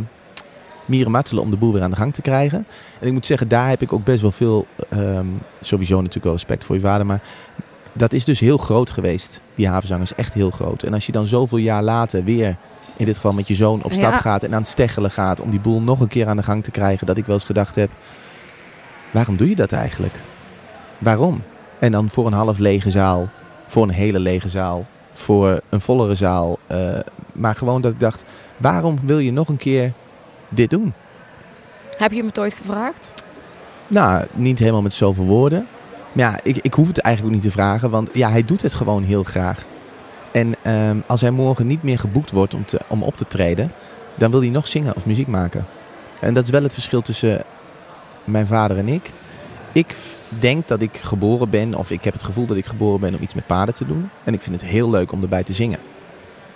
mieren martelen om de boel weer aan de gang te krijgen. En ik moet zeggen, daar heb ik ook best wel veel, ehm, sowieso natuurlijk wel respect voor je vader, maar dat is dus heel groot geweest. Die havenzang is echt heel groot. En als je dan zoveel jaar later weer, in dit geval met je zoon, op stap Ja. gaat en aan het steggelen gaat om die boel nog een keer aan de gang te krijgen, dat ik wel eens gedacht heb, waarom doe je dat eigenlijk? Waarom? En dan voor een half lege zaal, voor een hele lege zaal, voor een vollere zaal. eh, maar gewoon dat ik dacht, waarom wil je nog een keer dit doen? Heb je hem het ooit gevraagd? Nou, niet helemaal met zoveel woorden. Maar ja, ik, ik hoef het eigenlijk ook niet te vragen, want ja, hij doet het gewoon heel graag. En ehm, als hij morgen niet meer geboekt wordt om, te, om op te treden, dan wil hij nog zingen of muziek maken. En dat is wel het verschil tussen mijn vader en ik. Ik denk dat ik geboren ben, of ik heb het gevoel dat ik geboren ben om iets met paarden te doen. En ik vind het heel leuk om erbij te zingen.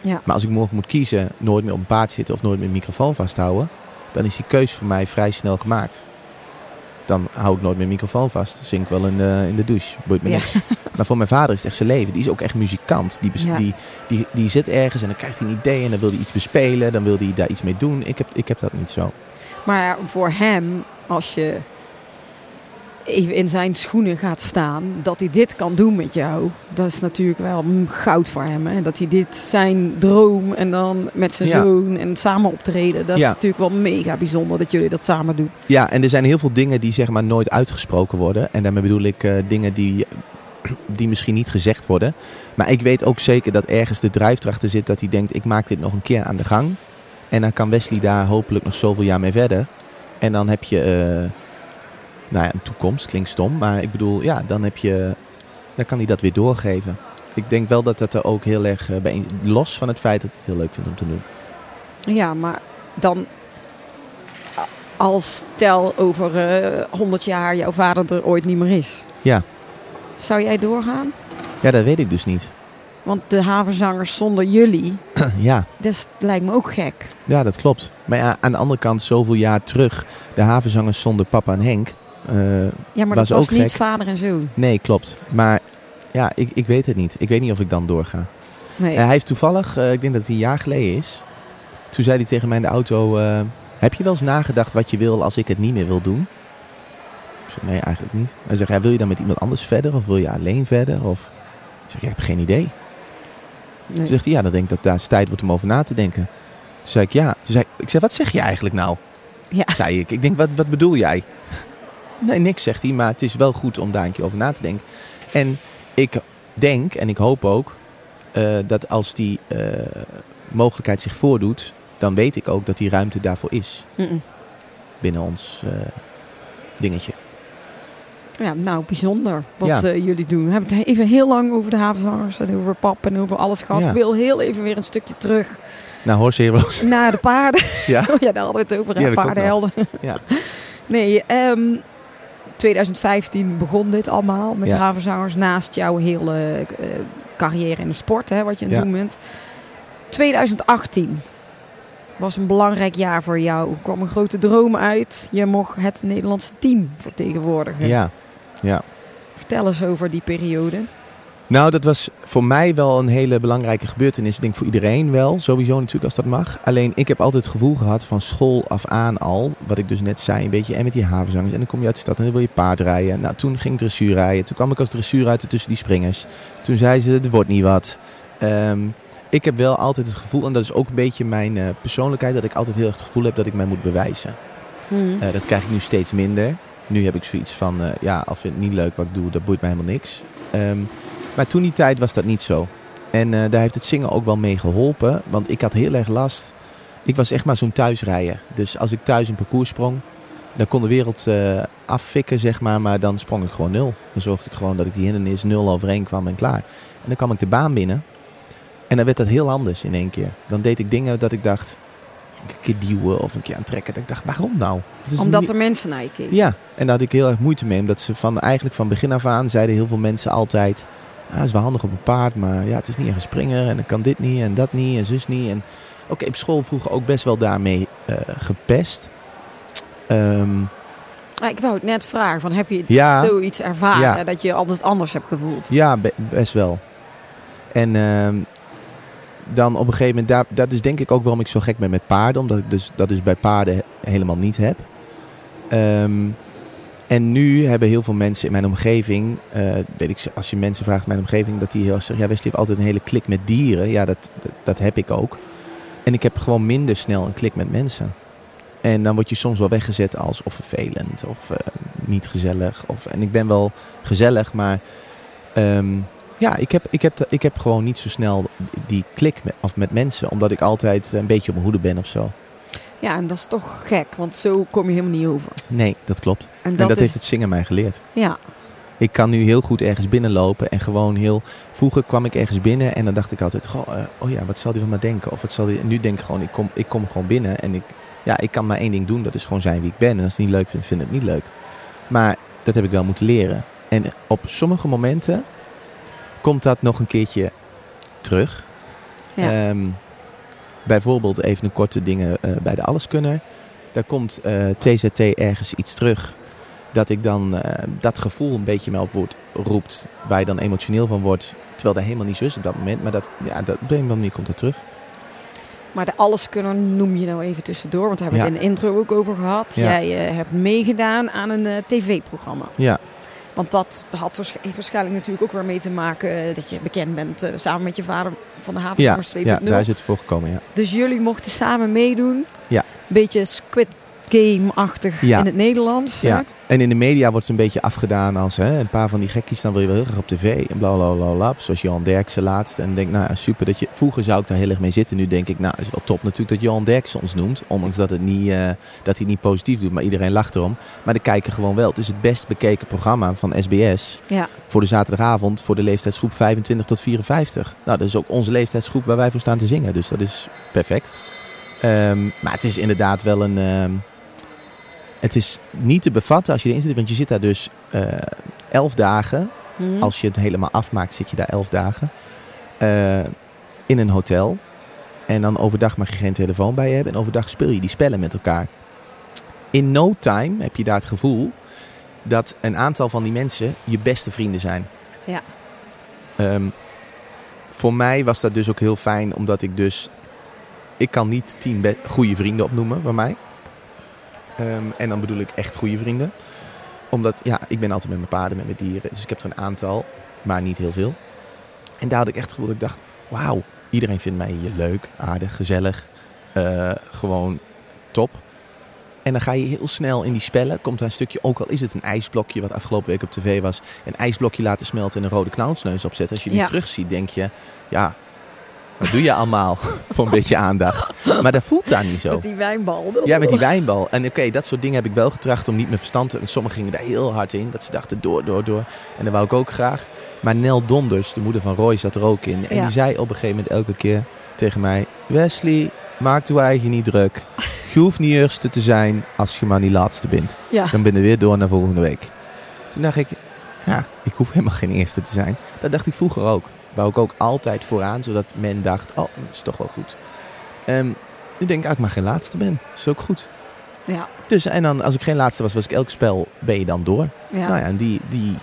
Ja. Maar als ik morgen moet kiezen, nooit meer op een paard zitten of nooit meer een microfoon vasthouden, dan is die keus voor mij vrij snel gemaakt. Dan hou ik nooit een microfoon vast. Zing ik wel in de, in de douche. Boeit me Ja. niks. Maar voor mijn vader is het echt zijn leven. Die is ook echt muzikant. Die, Ja. die, die, die zit ergens en dan krijgt hij een idee en dan wil hij iets bespelen. Dan wil hij daar iets mee doen. Ik heb, ik heb dat niet zo. Maar voor hem, als je even in zijn schoenen gaat staan, dat hij dit kan doen met jou, dat is natuurlijk wel goud voor hem. Hè? Dat hij dit zijn droom en dan met zijn Ja. zoon en samen optreden, dat Ja. is natuurlijk wel mega bijzonder dat jullie dat samen doen. Ja, en er zijn heel veel dingen die zeg maar nooit uitgesproken worden. En daarmee bedoel ik eh, dingen die, die misschien niet gezegd worden. Maar ik weet ook zeker dat ergens de drijfdracht er zit dat hij denkt, ik maak dit nog een keer aan de gang. En dan kan Wesley daar hopelijk nog zoveel jaar mee verder. En dan heb je, eh, nou ja, een toekomst, klinkt stom. Maar ik bedoel, ja, dan heb je, dan kan hij dat weer doorgeven. Ik denk wel dat dat er ook heel erg eh, bij, los van het feit dat hij het heel leuk vindt om te doen. Ja, maar dan als stel over eh 100 jaar jouw vader er ooit niet meer is. Ja. Zou jij doorgaan? Ja, dat weet ik dus niet. Want de havenzangers zonder jullie, ja. dat lijkt me ook gek. Ja, dat klopt. Maar ja, aan de andere kant, zoveel jaar terug, de havenzangers zonder papa en Henk. Eh, Ja, maar Was dat was ook niet gek. vader en zoon. nee, klopt. Maar ja, ik, ik weet het niet. Ik weet niet of ik dan doorga. Nee. Eh, hij heeft toevallig, eh, ik denk dat het een jaar geleden is. Toen zei hij tegen mij in de auto: Heb je wel eens nagedacht wat je wil als ik het niet meer wil doen? Ik zei: Nee, eigenlijk niet. Hij zegt: ja, Wil je dan met iemand anders verder of wil je alleen verder? Of... Ik zeg: Ik heb geen idee. Nee. Toen zegt hij: Ja, dan denk ik dat daar eens tijd wordt om over na te denken. Toen zei ik: Ja. Toen zei ik: ik zei, Wat zeg je eigenlijk nou? Ja. Zei ik. Ik denk: Wat, wat bedoel jij? Nee, niks, zegt hij. Maar het is wel goed om daar een keer over na te denken. En ik denk en ik hoop ook eh, dat als die eh, mogelijkheid zich voordoet, dan weet ik ook dat die ruimte daarvoor is binnen ons eh, dingetje. Ja, nou, bijzonder wat Ja. jullie doen. We hebben het even heel lang over de havenzangers en over pap en over alles gehad. Ja. Ik wil heel even weer een stukje terug Nou, Horse Heroes. naar de paarden. Ja? Oh ja, daar hadden we het over, ook paardenhelden. Ja. Nee, ehm 2015 begon dit allemaal met Ja. havenzangers. Naast jouw hele eh, carrière in de sport, hè, wat je aan het Ja. doen bent. 2018 was een belangrijk jaar voor jou. Er kwam een grote droom uit. Je mocht het Nederlandse team vertegenwoordigen. Ja. ja. Vertel eens over die periode. Nou, dat was voor mij wel een hele belangrijke gebeurtenis. Ik denk voor iedereen wel, sowieso natuurlijk als dat mag. Alleen ik heb altijd het gevoel gehad van school af aan al, wat ik dus net zei, een beetje en met die havenzangers. En dan kom je uit de stad en dan wil je paard rijden. Nou, toen ging ik dressuur rijden. Toen kwam ik als dressuur uit tussen die springers. Toen zei ze, er wordt niet wat. Ehm, ik heb wel altijd het gevoel, en dat is ook een beetje mijn eh, persoonlijkheid, dat ik altijd heel erg het gevoel heb dat ik mij moet bewijzen. Eh, dat krijg ik nu steeds minder. Nu heb ik zoiets van, eh, ja, als vind ik het niet leuk wat ik doe, dat boeit mij helemaal niks. Ehm, maar toen die tijd was dat niet zo. En eh, daar heeft het zingen ook wel mee geholpen. Want ik had heel erg last. Ik was echt maar zo'n thuisrijder. Dus als ik thuis een parcours sprong, dan kon de wereld eh, affikken, zeg maar. Maar dan sprong ik gewoon nul. Dan zorgde ik gewoon dat ik die hindernis nul overheen kwam en klaar. En dan kwam ik de baan binnen. En dan werd dat heel anders in één keer. Dan deed ik dingen dat ik dacht, een keer duwen of een keer aantrekken. Dat ik dacht, waarom nou? Omdat niet- er mensen naar je keken. ja, en daar had ik heel erg moeite mee. Omdat ze van, eigenlijk van begin af aan zeiden heel veel mensen altijd... Het is wel handig op een paard, maar ja, het is niet echt een springer. En dan kan dit niet en dat niet en zus niet. En oké, op school vroeger ook best wel daarmee eh, gepest. Ehm, Ah, ik wou het net vragen, van, heb je Ja. zoiets ervaren Ja. dat je altijd anders hebt gevoeld? ja, be- best wel. En ehm, dan op een gegeven moment, daar, dat is denk ik ook waarom ik zo gek ben met paarden. Omdat ik dus, dat dus bij paarden he- helemaal niet heb. Ehm, en nu hebben heel veel mensen in mijn omgeving, eh, weet ik, als je mensen vraagt in mijn omgeving, dat die heel erg zeggen, ja Wesley heeft altijd een hele klik met dieren. Ja, dat, dat, heb ik ook. En ik heb gewoon minder snel een klik met mensen. En dan word je soms wel weggezet als of vervelend of eh, niet gezellig. Of, en ik ben wel gezellig, maar ehm, ja, ik heb, ik, heb, ik heb gewoon niet zo snel die klik met, of met mensen. Omdat ik altijd een beetje op mijn hoede ben of zo. Ja, en dat is toch gek, want zo kom je helemaal niet over. Nee, dat klopt. En en dat, is, heeft het zingen mij geleerd. Ja. Ik kan nu heel goed ergens binnenlopen en gewoon heel... Vroeger kwam ik ergens binnen en dan dacht ik altijd... Goh, eh, oh ja, wat zal die van me denken? Of wat zal die... En nu denk ik gewoon, ik kom, ik kom gewoon binnen en ik, ja, ik kan maar één ding doen. Dat is gewoon zijn wie ik ben. En als ik het niet leuk vind, vind ik het niet leuk. Maar dat heb ik wel moeten leren. En op sommige momenten komt dat nog een keertje terug. Ja. Ehm, bijvoorbeeld even een korte dingen eh, bij de Alleskunner. Daar komt eh, TZT ergens iets terug. Dat ik dan eh, dat gevoel een beetje me op wordt, roept. Waar je dan emotioneel van wordt. Terwijl dat helemaal niet zo is op dat moment. Maar dat, ja, dat, op een of andere manier komt dat terug. Maar de alleskunner noem je nou even tussendoor, want daar hebben we het in de intro ook over gehad. Ja. Jij eh, hebt meegedaan aan een eh, tv-programma. Ja, Want dat had waarschijnlijk natuurlijk ook weer mee te maken eh, dat je bekend bent eh, samen met je vader van de ja, 2.0. ja daar is het voor gekomen. Ja. Dus jullie mochten samen meedoen. Ja. Beetje Squid Game-achtig in het Nederlands. Ja. En in de media wordt het een beetje afgedaan als hè, een paar van die gekkies, dan wil je wel heel graag op tv. En bla bla bla bla. Zoals Johan Derksen laatst. En denk nou ja, super dat je. Vroeger zou ik daar heel erg mee zitten. Nu denk ik, nou, is wel top natuurlijk dat Johan Derksen ons noemt. Ondanks dat, het niet, eh, dat hij het niet positief doet, maar iedereen lacht erom. Maar de kijken gewoon wel. Het is het best bekeken programma van SBS. Ja. Voor de zaterdagavond voor de leeftijdsgroep 25 tot 54. Nou, dat is ook onze leeftijdsgroep waar wij voor staan te zingen. Dus dat is perfect. Ehm, maar het is inderdaad wel een. ehm, het is niet te bevatten als je erin zit, want je zit daar dus eh, elf dagen. Hm. Als je het helemaal afmaakt, zit je daar elf dagen. eh, in een hotel. En dan overdag mag je geen telefoon bij je hebben. En overdag speel je die spellen met elkaar. In no time heb je daar het gevoel dat een aantal van die mensen je beste vrienden zijn. Ja. Ehm, voor mij was dat dus ook heel fijn, omdat ik dus... Ik kan niet tien goede vrienden opnoemen bij mij. Ehm, en dan bedoel ik echt goede vrienden. Omdat, ja, ik ben altijd met mijn paarden, met mijn dieren. Dus ik heb er een aantal, maar niet heel veel. En daar had ik echt het gevoel dat ik dacht... Wauw, iedereen vindt mij hier leuk, aardig, gezellig. eh, gewoon top. En dan ga je heel snel in die spellen. Komt daar een stukje, ook al is het een ijsblokje... wat afgelopen week op tv was... een ijsblokje laten smelten en een rode clownsneus opzetten. Als je die Ja. terugziet, denk je... Ja, wat doe je allemaal voor een beetje aandacht? Maar dat voelt daar niet zo. Met die wijnbal. Ja, met die wijnbal. En oké, dat soort dingen heb ik wel getracht om niet mijn verstand te... En sommigen gingen daar heel hard in. Dat ze dachten door, door, door. En dat wou ik ook graag. Maar Nel Donders, de moeder van Roy, zat er ook in. En Ja. die zei op een gegeven moment elke keer tegen mij... Wesley, maak je eigen niet druk. Je hoeft niet eerste te zijn als je maar niet laatste bent. Ja. Dan ben je weer door naar volgende week. Toen dacht ik, ja, ik hoef helemaal geen eerste te zijn. Dat dacht ik vroeger ook. Wou ik ook altijd vooraan, zodat men dacht, oh, dat is toch wel goed. Ehm, nu denk ik, ah, ik maar geen laatste ben. Dat is ook goed. Ja. Dus, en dan, als ik geen laatste was, was ik elk spel, ben je dan door. Ja. Nou ja, en die, die,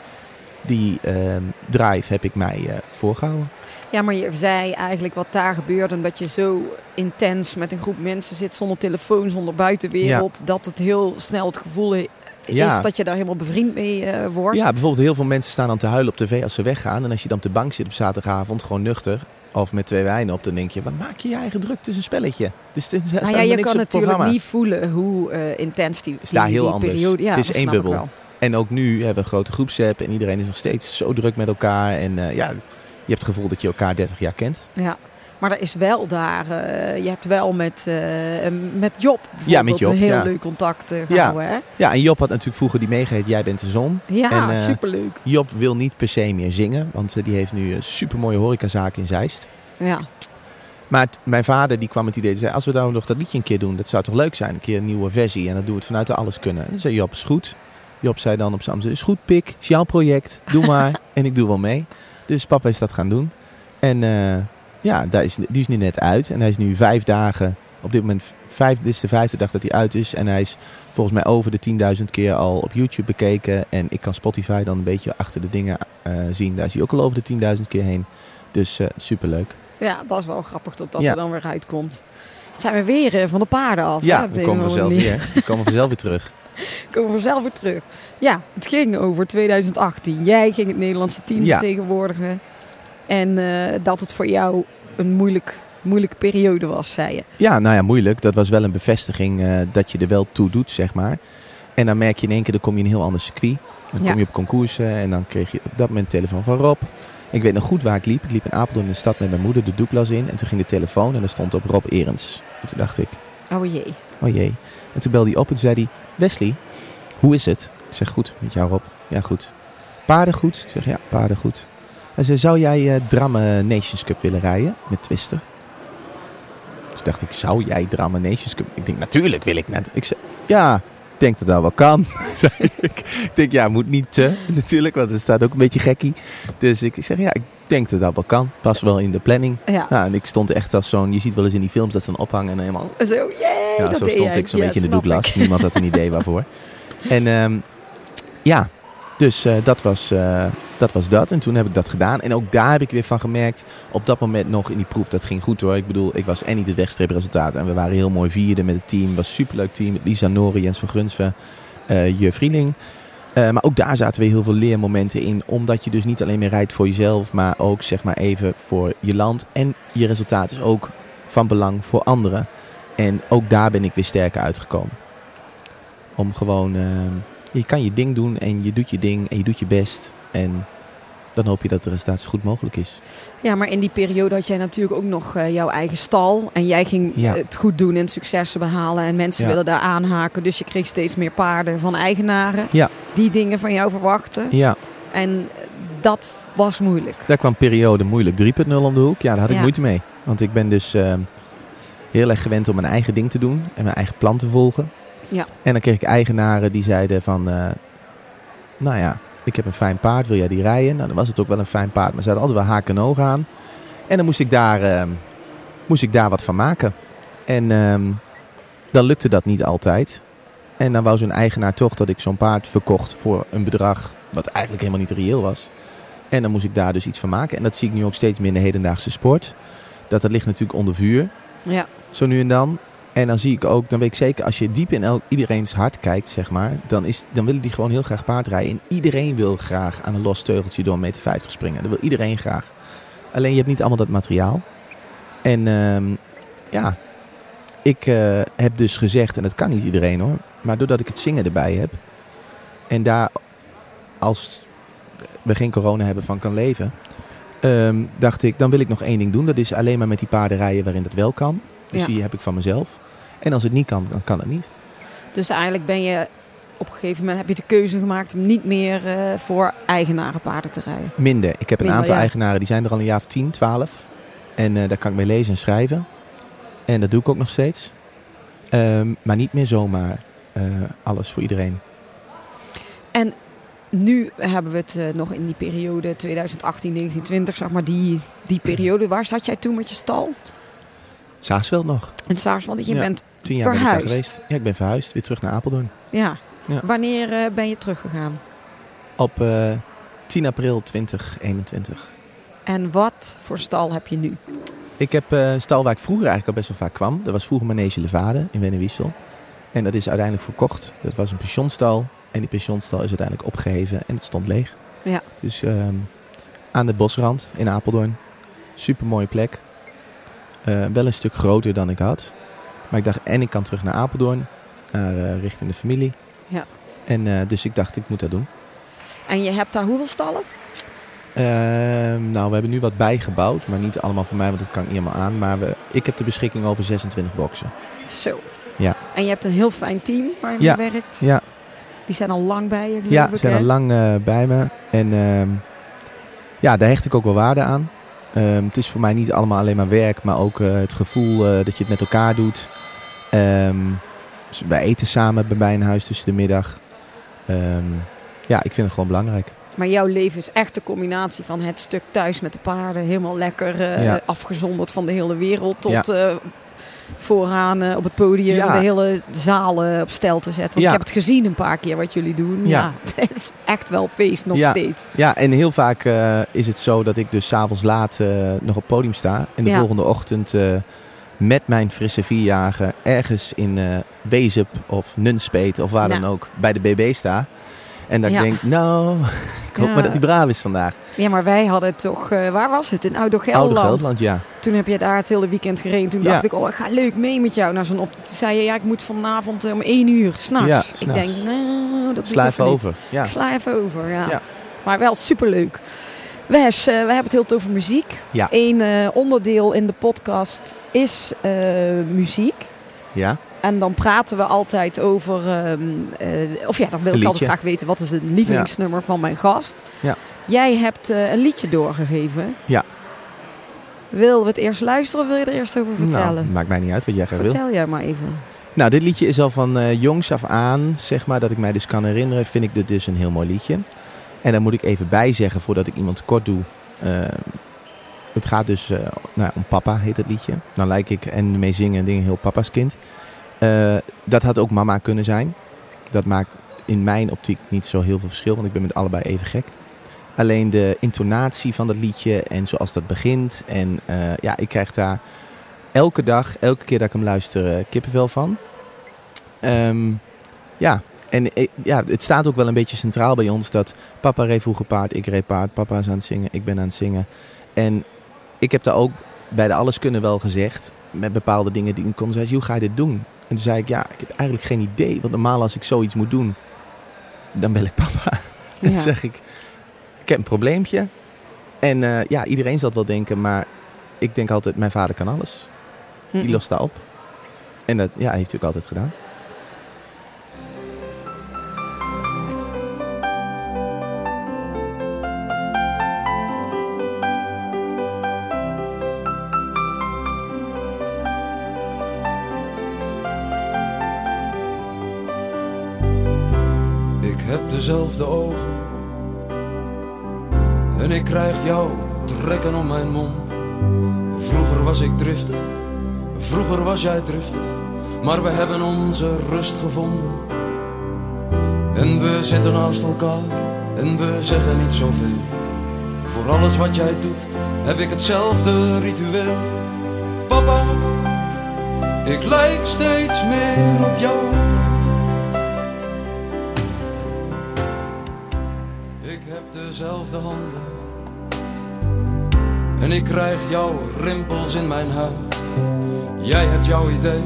die ehm, drive heb ik mij eh, voorgehouden. Ja, maar je zei eigenlijk wat daar gebeurde, omdat je zo intens met een groep mensen zit, zonder telefoon, zonder buitenwereld, dat het heel snel het gevoel i- is Ja. dat je daar helemaal bevriend mee eh, wordt. Ja, bijvoorbeeld heel veel mensen staan dan te huilen op tv als ze weggaan. En als je dan op de bank zit op zaterdagavond, gewoon nuchter, of met twee wijnen op, dan denk je, wat maak je je eigen druk? Het is een spelletje. Dus Nou ja, je kan natuurlijk niet voelen hoe eh, intens die, is daar heel die anders. periode... Ja, Het is één bubbel. En ook nu hebben we een grote groepsapp en iedereen is nog steeds zo druk met elkaar. En eh, ja, je hebt het gevoel dat je elkaar 30 jaar kent. Ja. Maar er is wel daar, eh, je hebt wel met, eh, met Job bijvoorbeeld Ja, met Job, een heel ja. leuk contact gehouden. Hè? Ja, en Job had natuurlijk vroeger die meegeheet Jij bent de zon. Ja, En, superleuk. Job wil niet per se meer zingen, want die heeft nu een supermooie horecazaak in Zeist. Ja. Maar mijn vader die kwam met het idee, zei, als we nou nog dat liedje een keer doen, dat zou toch leuk zijn, een keer een nieuwe versie. En dan doen we het vanuit de alles kunnen. En dan zei Job, is goed. Job zei dan op zijn is goed pik, is jouw project, doe maar. en ik doe wel mee. Dus papa is dat gaan doen. En ja, daar is, die is nu net uit. En hij is nu vijf dagen, op dit moment, vijf, dit is de vijfde dag dat hij uit is. En hij is volgens mij over de 10.000 keer al op YouTube bekeken. En ik kan Spotify dan een beetje achter de dingen eh, zien. Daar is hij ook al over de 10.000 keer heen. Dus eh superleuk. ja, dat is wel grappig dat dat Ja. er dan weer uitkomt. Zijn we weer eh, van de paarden af. Ja, we komen vanzelf weer. We komen vanzelf weer terug. komen we zelf weer terug. Ja, het ging over 2018. Jij ging het Nederlandse team Ja. vertegenwoordigen. En dat het voor jou een moeilijk, moeilijke periode was, zei je. Ja, nou ja, moeilijk. Dat was wel een bevestiging eh, dat je er wel toe doet, zeg maar. En dan merk je in één keer, dan kom je in een heel ander circuit. Dan Ja. kom je op concoursen en dan kreeg je op dat moment telefoon van Rob. Ik weet nog goed waar ik liep. Ik liep in Apeldoorn in de stad met mijn moeder, de doeklas in. En toen ging de telefoon en er stond op Rob Erens. En toen dacht ik, Oh jee. oh jee. En toen belde hij op en zei hij, Wesley, hoe is het? Ik zeg, goed, met jou Rob. Ja, goed. paardengoed? Ik zeg, ja, paardengoed. Hij zei, zou jij eh Drammen Nations Cup willen rijden met Twister? Dus dacht ik, zou jij Drammen Nations Cup? Ik denk, natuurlijk wil ik net. Ik zei, ja, ik denk dat dat wel kan. zei ik. ik denk, ja, moet niet natuurlijk, want er staat ook een beetje gekkie. Dus ik zeg, ja, ik denk dat dat wel kan. Pas wel in de planning. Ja. Nou, en ik stond echt als zo'n, je ziet wel eens in die films dat ze dan ophangen en helemaal Zo, yay, ja, dat zo stond jij. ik zo'n Ja, beetje in de ik. Niemand had een idee waarvoor. En ehm, ja, dus eh, dat, was, eh, dat was dat. En toen heb ik dat gedaan. En ook daar heb ik weer van gemerkt, op dat moment nog in die proef, dat ging goed hoor. Ik bedoel, ik was en niet het wegstreepresultaat. En we waren heel mooi vierde met het team. Was een superleuk team. Met Lisa Nori, Jens van Grunsven, eh je Vrieling. Eh, maar ook daar zaten weer heel veel leermomenten in. Omdat je dus niet alleen meer rijdt voor jezelf, maar ook zeg maar even voor je land. En je resultaat is ook van belang voor anderen. En ook daar ben ik weer sterker uitgekomen. Om gewoon, eh, je kan je ding doen en je doet je ding en je doet je best. En dan hoop je dat de resultaat zo goed mogelijk is. Ja, maar in die periode had jij natuurlijk ook nog eh, jouw eigen stal. En jij ging Ja. het goed doen en successen behalen. En mensen Ja. willen daar aanhaken. Dus je kreeg steeds meer paarden van eigenaren. Ja. Die dingen van jou verwachten. Ja, En dat was moeilijk. daar kwam periode moeilijk 3.0 om de hoek. Ja, daar had ik moeite mee. Want ik ben dus eh, heel erg gewend om mijn eigen ding te doen en mijn eigen plan te volgen. Ja. En dan kreeg ik eigenaren die zeiden van, eh, nou ja, ik heb een fijn paard, wil jij die rijden? Nou, dan was het ook wel een fijn paard, maar ze hadden altijd wel haken en ogen aan. En dan moest ik daar, eh, moest ik daar wat van maken. En ehm, dan lukte dat niet altijd. En dan wou zo'n eigenaar toch dat ik zo'n paard verkocht voor een bedrag wat eigenlijk helemaal niet reëel was. En dan moest ik daar dus iets van maken. En dat zie ik nu ook steeds meer in de hedendaagse sport. Dat dat ligt natuurlijk onder vuur, Ja. zo nu en dan. En dan zie ik ook, dan weet ik zeker, als je diep in elk, iedereen's hart kijkt, zeg maar, dan, is, dan willen die gewoon heel graag paardrijden. En iedereen wil graag aan een los teugeltje door een meter 50 springen. Dat wil iedereen graag. Alleen je hebt niet allemaal dat materiaal. En ehm, ja, ik eh, heb dus gezegd, en dat kan niet iedereen hoor, maar doordat ik het zingen erbij heb en daar als we geen corona hebben van kan leven, ehm, dacht ik, dan wil ik nog één ding doen. Dat is alleen maar met die paarden rijden waarin dat wel kan. Dus Ja. die heb ik van mezelf. En als het niet kan, dan kan het niet. Dus eigenlijk ben je op een gegeven moment heb je de keuze gemaakt om niet meer eh, voor eigenaren paarden te rijden. Minder. Ik heb een aantal ja. eigenaren, die zijn er al een jaar of 10, 12. En eh, daar kan ik mee lezen en schrijven. En dat doe ik ook nog steeds. Ehm, maar niet meer zomaar eh, alles voor iedereen. En nu hebben we het nog in die periode 2018, 19, 20, zeg maar, die, die periode. Waar zat jij toen met je stal? Zaagsveld nog. In Saarswald, je Ja. bent, Tien jaar ben ik daar geweest. Ja, ik ben verhuisd. Weer terug naar Apeldoorn. ja. Ja. Wanneer eh, ben je teruggegaan? Op eh 10 april 2021. En wat voor stal heb je nu? Ik heb eh, een stal waar ik vroeger eigenlijk al best wel vaak kwam. Dat was vroeger Manege Levade in Wennewiesel. En dat is uiteindelijk verkocht. Dat was een pensionstal. En die pensionstal is uiteindelijk opgeheven en het stond leeg. Ja. Dus ehm, aan de bosrand in Apeldoorn. Super mooie plek. Eh, wel een stuk groter dan ik had. Maar ik dacht, en ik kan terug naar Apeldoorn. Naar, eh, richting de familie. Ja. En eh, dus ik dacht, ik moet dat doen. En je hebt daar hoeveel stallen? Ehm, nou, we hebben nu wat bijgebouwd. Maar niet allemaal voor mij, want dat kan ik niet helemaal aan. Maar we, ik heb de beschikking over 26 boxen. Zo. Ja. En je hebt een heel fijn team waar je Ja. mee werkt. Ja, Die zijn al lang bij je, geloof Ja, ze zijn al lang eh, bij me. En ehm, ja, daar hecht ik ook wel waarde aan. Ehm, het is voor mij niet allemaal alleen maar werk, maar ook eh, het gevoel eh, dat je het met elkaar doet. Dus wij eten samen bij mij in huis tussen de middag. Ehm, ja, ik vind het gewoon belangrijk. Maar jouw leven is echt de combinatie van het stuk thuis met de paarden. Helemaal lekker eh, Ja. afgezonderd van de hele wereld. Tot vooraan eh, op het podium Ja. de hele zaal eh, op stel te zetten. Want Ja. ik heb het gezien een paar keer wat jullie doen. Ja, Ja. het is echt wel feest nog steeds. Ja, en heel vaak eh, is het zo dat ik dus s'avonds laat eh, nog op het podium sta. En de volgende ochtend met mijn frisse vierjager ergens in Wezup of Nunspeet of waar Ja. dan ook bij de BB sta. En dat Ja. ik denk, nou, ik hoop Ja. maar dat hij braaf is vandaag. Ja, maar wij hadden toch... eh, waar was het? In Oude Oude Gelderland. Gelderland, ja. Toen heb je daar het hele weekend gereden. Toen Ja. dacht ik, oh, ik ga leuk mee met jou naar zo'n op. Toen zei je, ja, ik moet vanavond eh, om één uur s'nachts. Ja, ik denk, nou, dat Sla even over. Ja. Ik sla even over, ja. Maar wel superleuk. Wes, eh, we hebben het heel veel over muziek. Ja. Eén onderdeel in de podcast is muziek. ja. En dan praten we altijd over. ehm, eh, of ja, dan wil ik altijd graag weten wat is het lievelingsnummer van mijn gast. Ja. Jij hebt eh, een liedje doorgegeven. Ja. Wil we het eerst luisteren of wil je er eerst over vertellen? Nou, maakt mij niet uit wat jij graag wil. Vertel jij maar even. Nou, dit liedje is al van eh, jongs af aan, zeg maar, dat ik mij dus kan herinneren, vind ik dit dus een heel mooi liedje. En daar moet ik even bij zeggen, voordat ik iemand kort doe. het gaat dus nou, om papa, heet het liedje. Dan lijk ik en mee zingen en dingen heel papa's kind. Eh, dat had ook mama kunnen zijn. Dat maakt in mijn optiek niet zo heel veel verschil, want ik ben met allebei even gek. Alleen de intonatie van dat liedje en zoals dat begint. En eh, ja, ik krijg daar elke dag, elke keer dat ik hem luister, eh, kippenvel van. Ehm, ja, en ja, het staat ook wel een beetje centraal bij ons dat papa reed vroeger paard, ik reed paard, papa is aan het zingen, ik ben aan het zingen. En ik heb daar ook bij de Alles Kunnen wel gezegd, met bepaalde dingen die ik kon zeggen, hoe ga je dit doen? En toen zei ik, ja, ik heb eigenlijk geen idee, want normaal als ik zoiets moet doen, dan bel ik papa. En dan zeg ik, ik heb een probleempje. En eh, ja, iedereen zal het wel denken, maar ik denk altijd, mijn vader kan alles. Die lost daar op. En dat ja, heeft hij ook altijd gedaan. Maar we hebben onze rust gevonden. En we zitten naast elkaar en we zeggen niet zoveel. Voor alles wat jij doet heb ik hetzelfde ritueel. Papa, ik lijk steeds meer op jou. Ik heb dezelfde handen. En ik krijg jouw rimpels in mijn huid. Jij hebt jouw idee,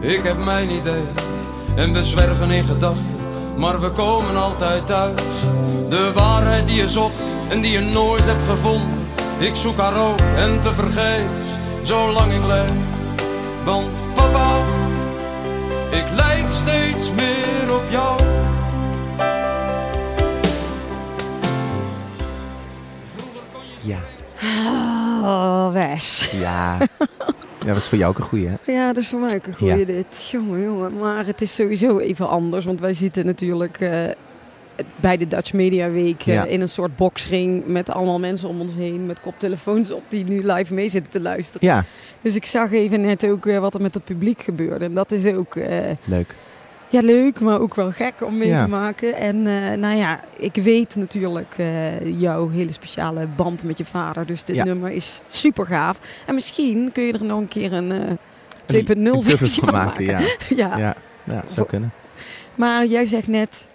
ik heb mijn idee. En we zwerven in gedachten, maar we komen altijd thuis. De waarheid die je zocht en die je nooit hebt gevonden. Ik zoek haar ook en te vergeefs, zolang ik leef. Want papa, ik lijk steeds meer op jou. Ja. Oh, Wes. Ja. dat was voor jou ook een goeie, hè? Ja, dat is voor mij ook een goeie Ja. dit. Jongen, jongen. Maar het is sowieso even anders. Want wij zitten natuurlijk eh, bij de Dutch Media Week eh, Ja. in een soort boxring met allemaal mensen om ons heen. Met koptelefoons op die nu live mee zitten te luisteren. Ja, Dus ik zag even net ook eh, wat er met het publiek gebeurde. En dat is ook leuk. Ja, leuk, maar ook wel gek om mee Ja. te maken. En eh, nou ja, ik weet natuurlijk eh, jouw hele speciale band met je vader. Dus dit Ja. nummer is super gaaf. En misschien kun je er nog een keer een eh, 2.0 Een cover versie van maken, ja. Ja. Ja, ja zou kunnen. Maar jij zegt net,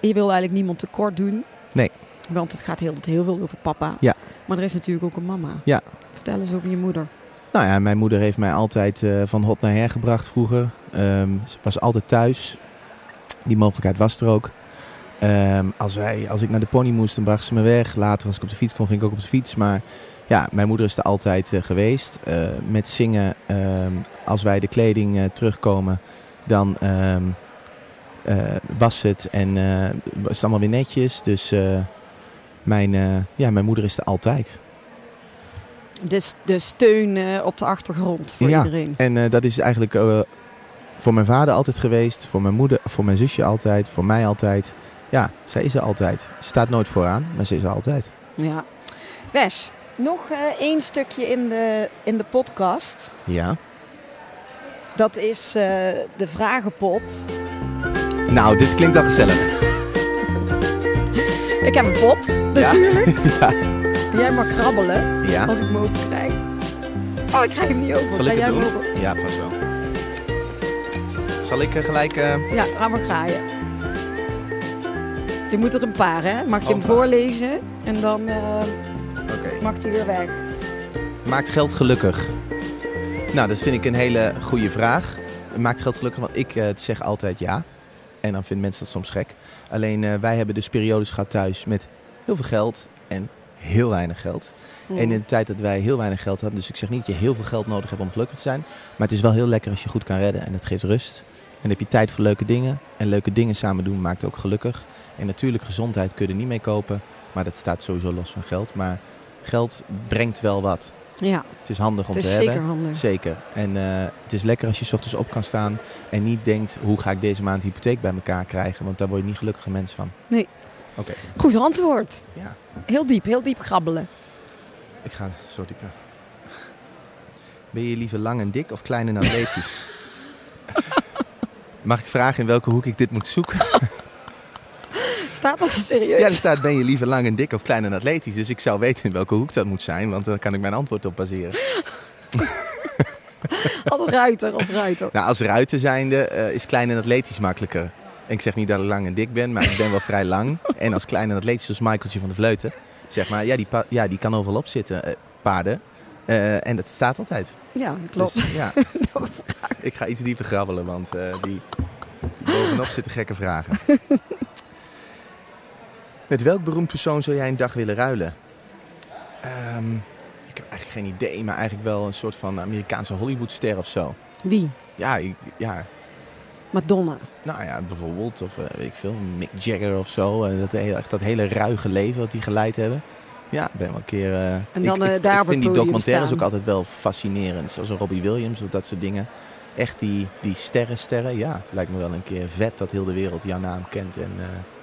je wil eigenlijk niemand tekort doen. Nee. Want het gaat heel, heel veel over papa. Ja. Maar er is natuurlijk ook een mama. Ja. Vertel eens over je moeder. Nou ja, mijn moeder heeft mij altijd eh, van hot naar her gebracht vroeger. Ehm, ze was altijd thuis. Die mogelijkheid was er ook. Ehm, als, wij, als ik naar de pony moest, dan bracht ze me weg. Later, als ik op de fiets kon, ging ik ook op de fiets. Maar ja, mijn moeder is er altijd eh, geweest. Eh, met zingen, ehm, als wij de kleding terugkomen, dan was het en was het allemaal weer netjes. Dus mijn, ja, mijn moeder is er altijd. De, de steun op de achtergrond voor Ja. iedereen. En eh, dat is eigenlijk eh, voor mijn vader altijd geweest, voor mijn moeder, voor mijn zusje altijd, voor mij altijd. Ja, zij is er altijd. Ze staat nooit vooraan, maar ze is er altijd. Ja. Wes, nog eh, één stukje in de, in de podcast. Ja. Dat is de vragenpot. Nou, dit klinkt al gezellig. Ik heb een pot, natuurlijk. Ja. Jij mag grabbelen Ja. als ik hem open krijg. Oh, ik krijg hem niet open. Zal ik het doen? open? Ja, vast wel. Zal ik eh, gelijk... eh, Ja, ga maar graaien. Je moet er een paar, hè? Mag je Oh, hem voorlezen en dan Oké. mag hij weer weg. Maakt geld gelukkig? Nou, dat vind ik een hele goede vraag. Maakt geld gelukkig? Want ik zeg altijd ja. En dan vinden mensen dat soms gek. Alleen wij hebben dus periodes gehad thuis met heel veel geld en heel weinig geld. Hmm. En in de tijd dat wij heel weinig geld hadden, dus ik zeg niet dat je heel veel geld nodig hebt om gelukkig te zijn. Maar het is wel heel lekker als je goed kan redden en het geeft rust. En dan heb je tijd voor leuke dingen. En leuke dingen samen doen maakt ook gelukkig. En natuurlijk, gezondheid kun je er niet mee kopen. Maar dat staat sowieso los van geld. Maar geld brengt wel wat. Ja, Het is handig om het te is hebben. zeker handig. Zeker. En eh, het is lekker als je 's ochtends op kan staan en niet denkt, hoe ga ik deze maand hypotheek bij elkaar krijgen? Want daar word je niet gelukkige mens van. Nee. Oké. Goed antwoord. Ja, Heel diep, heel diep grabbelen. ik ga zo dieper. Ben je liever lang en dik of klein en atletisch? Mag ik vragen in welke hoek ik dit moet zoeken? Staat dat serieus? Ja, er staat ben je liever lang en dik of klein en atletisch. Dus ik zou weten in welke hoek dat moet zijn, want dan kan ik mijn antwoord op baseren. Als ruiter, als ruiter. Nou, als ruiter zijnde eh, is klein en atletisch makkelijker. En ik zeg niet dat ik lang en dik ben, maar ik ben wel vrij lang. En als klein en atletisch, zoals Michaeltje van de Vleuten, zeg maar, ja, die, pa- ja, die kan overal op zitten, eh, paarden. Eh, en dat staat altijd. Ja, klopt. Dus, ja. ik ga iets dieper grabbelen, want eh, die, die bovenop zitten gekke vragen. Met welk beroemd persoon zou jij een dag willen ruilen? Ehm, ik heb eigenlijk geen idee, maar eigenlijk wel een soort van Amerikaanse Hollywoodster of zo. Wie? Ja, ik, ja, Madonna. nou ja, bijvoorbeeld, of eh, weet ik veel, Mick Jagger of zo. Eh, dat, hele, echt dat hele ruige leven wat die geleid hebben. Ja, ik ben wel een keer... eh, En dan, ik, ik, daar ik op het vind die documentaires staan. ook altijd wel fascinerend. Zoals een Robbie Williams of dat soort dingen. Echt die, die sterren, sterren. Ja, lijkt me wel een keer vet dat heel de wereld jouw naam kent en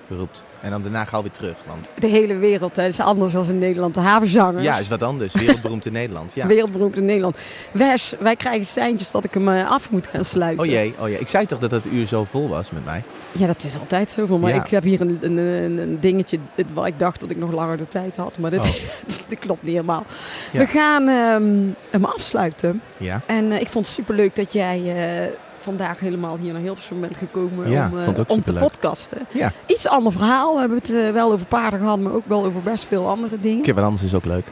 eh, roept. En dan daarna gauw weer terug. Want De hele wereld hè, is anders dan in Nederland. De havenzangers. ja, is wat anders. Wereldberoemd in Nederland. Ja. Wereldberoemd in Nederland. Wes, wij krijgen seintjes dat ik hem eh, af moet gaan sluiten. Oh jee, oh jee. Ik zei toch dat het uur zo vol was met mij? Ja, dat is altijd zo mij. Ja. Ik heb hier een, een, een, dingetje waar ik dacht dat ik nog langer de tijd had. Maar dit, Oh. dit klopt niet helemaal. Ja. We gaan ehm, hem afsluiten. Ja. En eh, ik vond het superleuk dat jij eh, vandaag helemaal hier naar Hilversum bent gekomen Ja, om, eh, om te podcasten. Ja. Iets ander verhaal. We hebben het eh, wel over paarden gehad, maar ook wel over best veel andere dingen. Keer wat anders is ook leuk.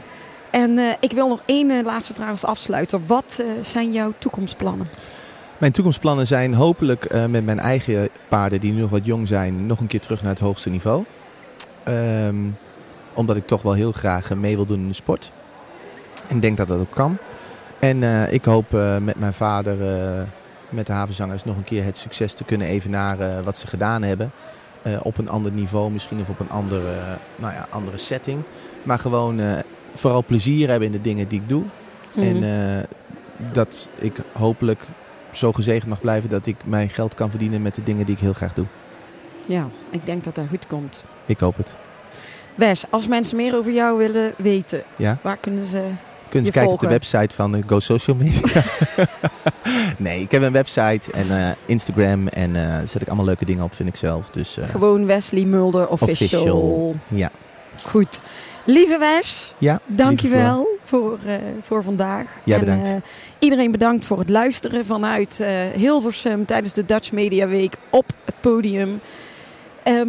En eh, ik wil nog één laatste vraag als afsluiter. Wat zijn jouw toekomstplannen? Mijn toekomstplannen zijn hopelijk met mijn eigen paarden die nu nog wat jong zijn, nog een keer terug naar het hoogste niveau. Ehm, omdat ik toch wel heel graag mee wil doen in de sport. En denk dat dat ook kan. En ik hoop met mijn vader, met de havenzangers, nog een keer het succes te kunnen evenaren wat ze gedaan hebben. Eh, op een ander niveau misschien of op een andere, eh, nou ja, andere setting. Maar gewoon eh, vooral plezier hebben in de dingen die ik doe. En Mhm. eh, dat ik hopelijk zo gezegend mag blijven dat ik mijn geld kan verdienen met de dingen die ik heel graag doe. ja, ik denk dat dat goed komt. Ik hoop het. Wes, als mensen meer over jou willen weten, Ja? waar kunnen ze... Kunnen Je ze kijken op de website van eh, Go Social Media? nee, ik heb een website en eh, Instagram en eh zet ik allemaal leuke dingen op, vind ik zelf. Dus Gewoon Wesley Mulder official. Official. ja. Goed. Lieve Wes, ja dankjewel voor, voor vandaag. Jij En, bedankt. iedereen bedankt voor het luisteren vanuit Hilversum tijdens de Dutch Media Week op het podium. Ehm,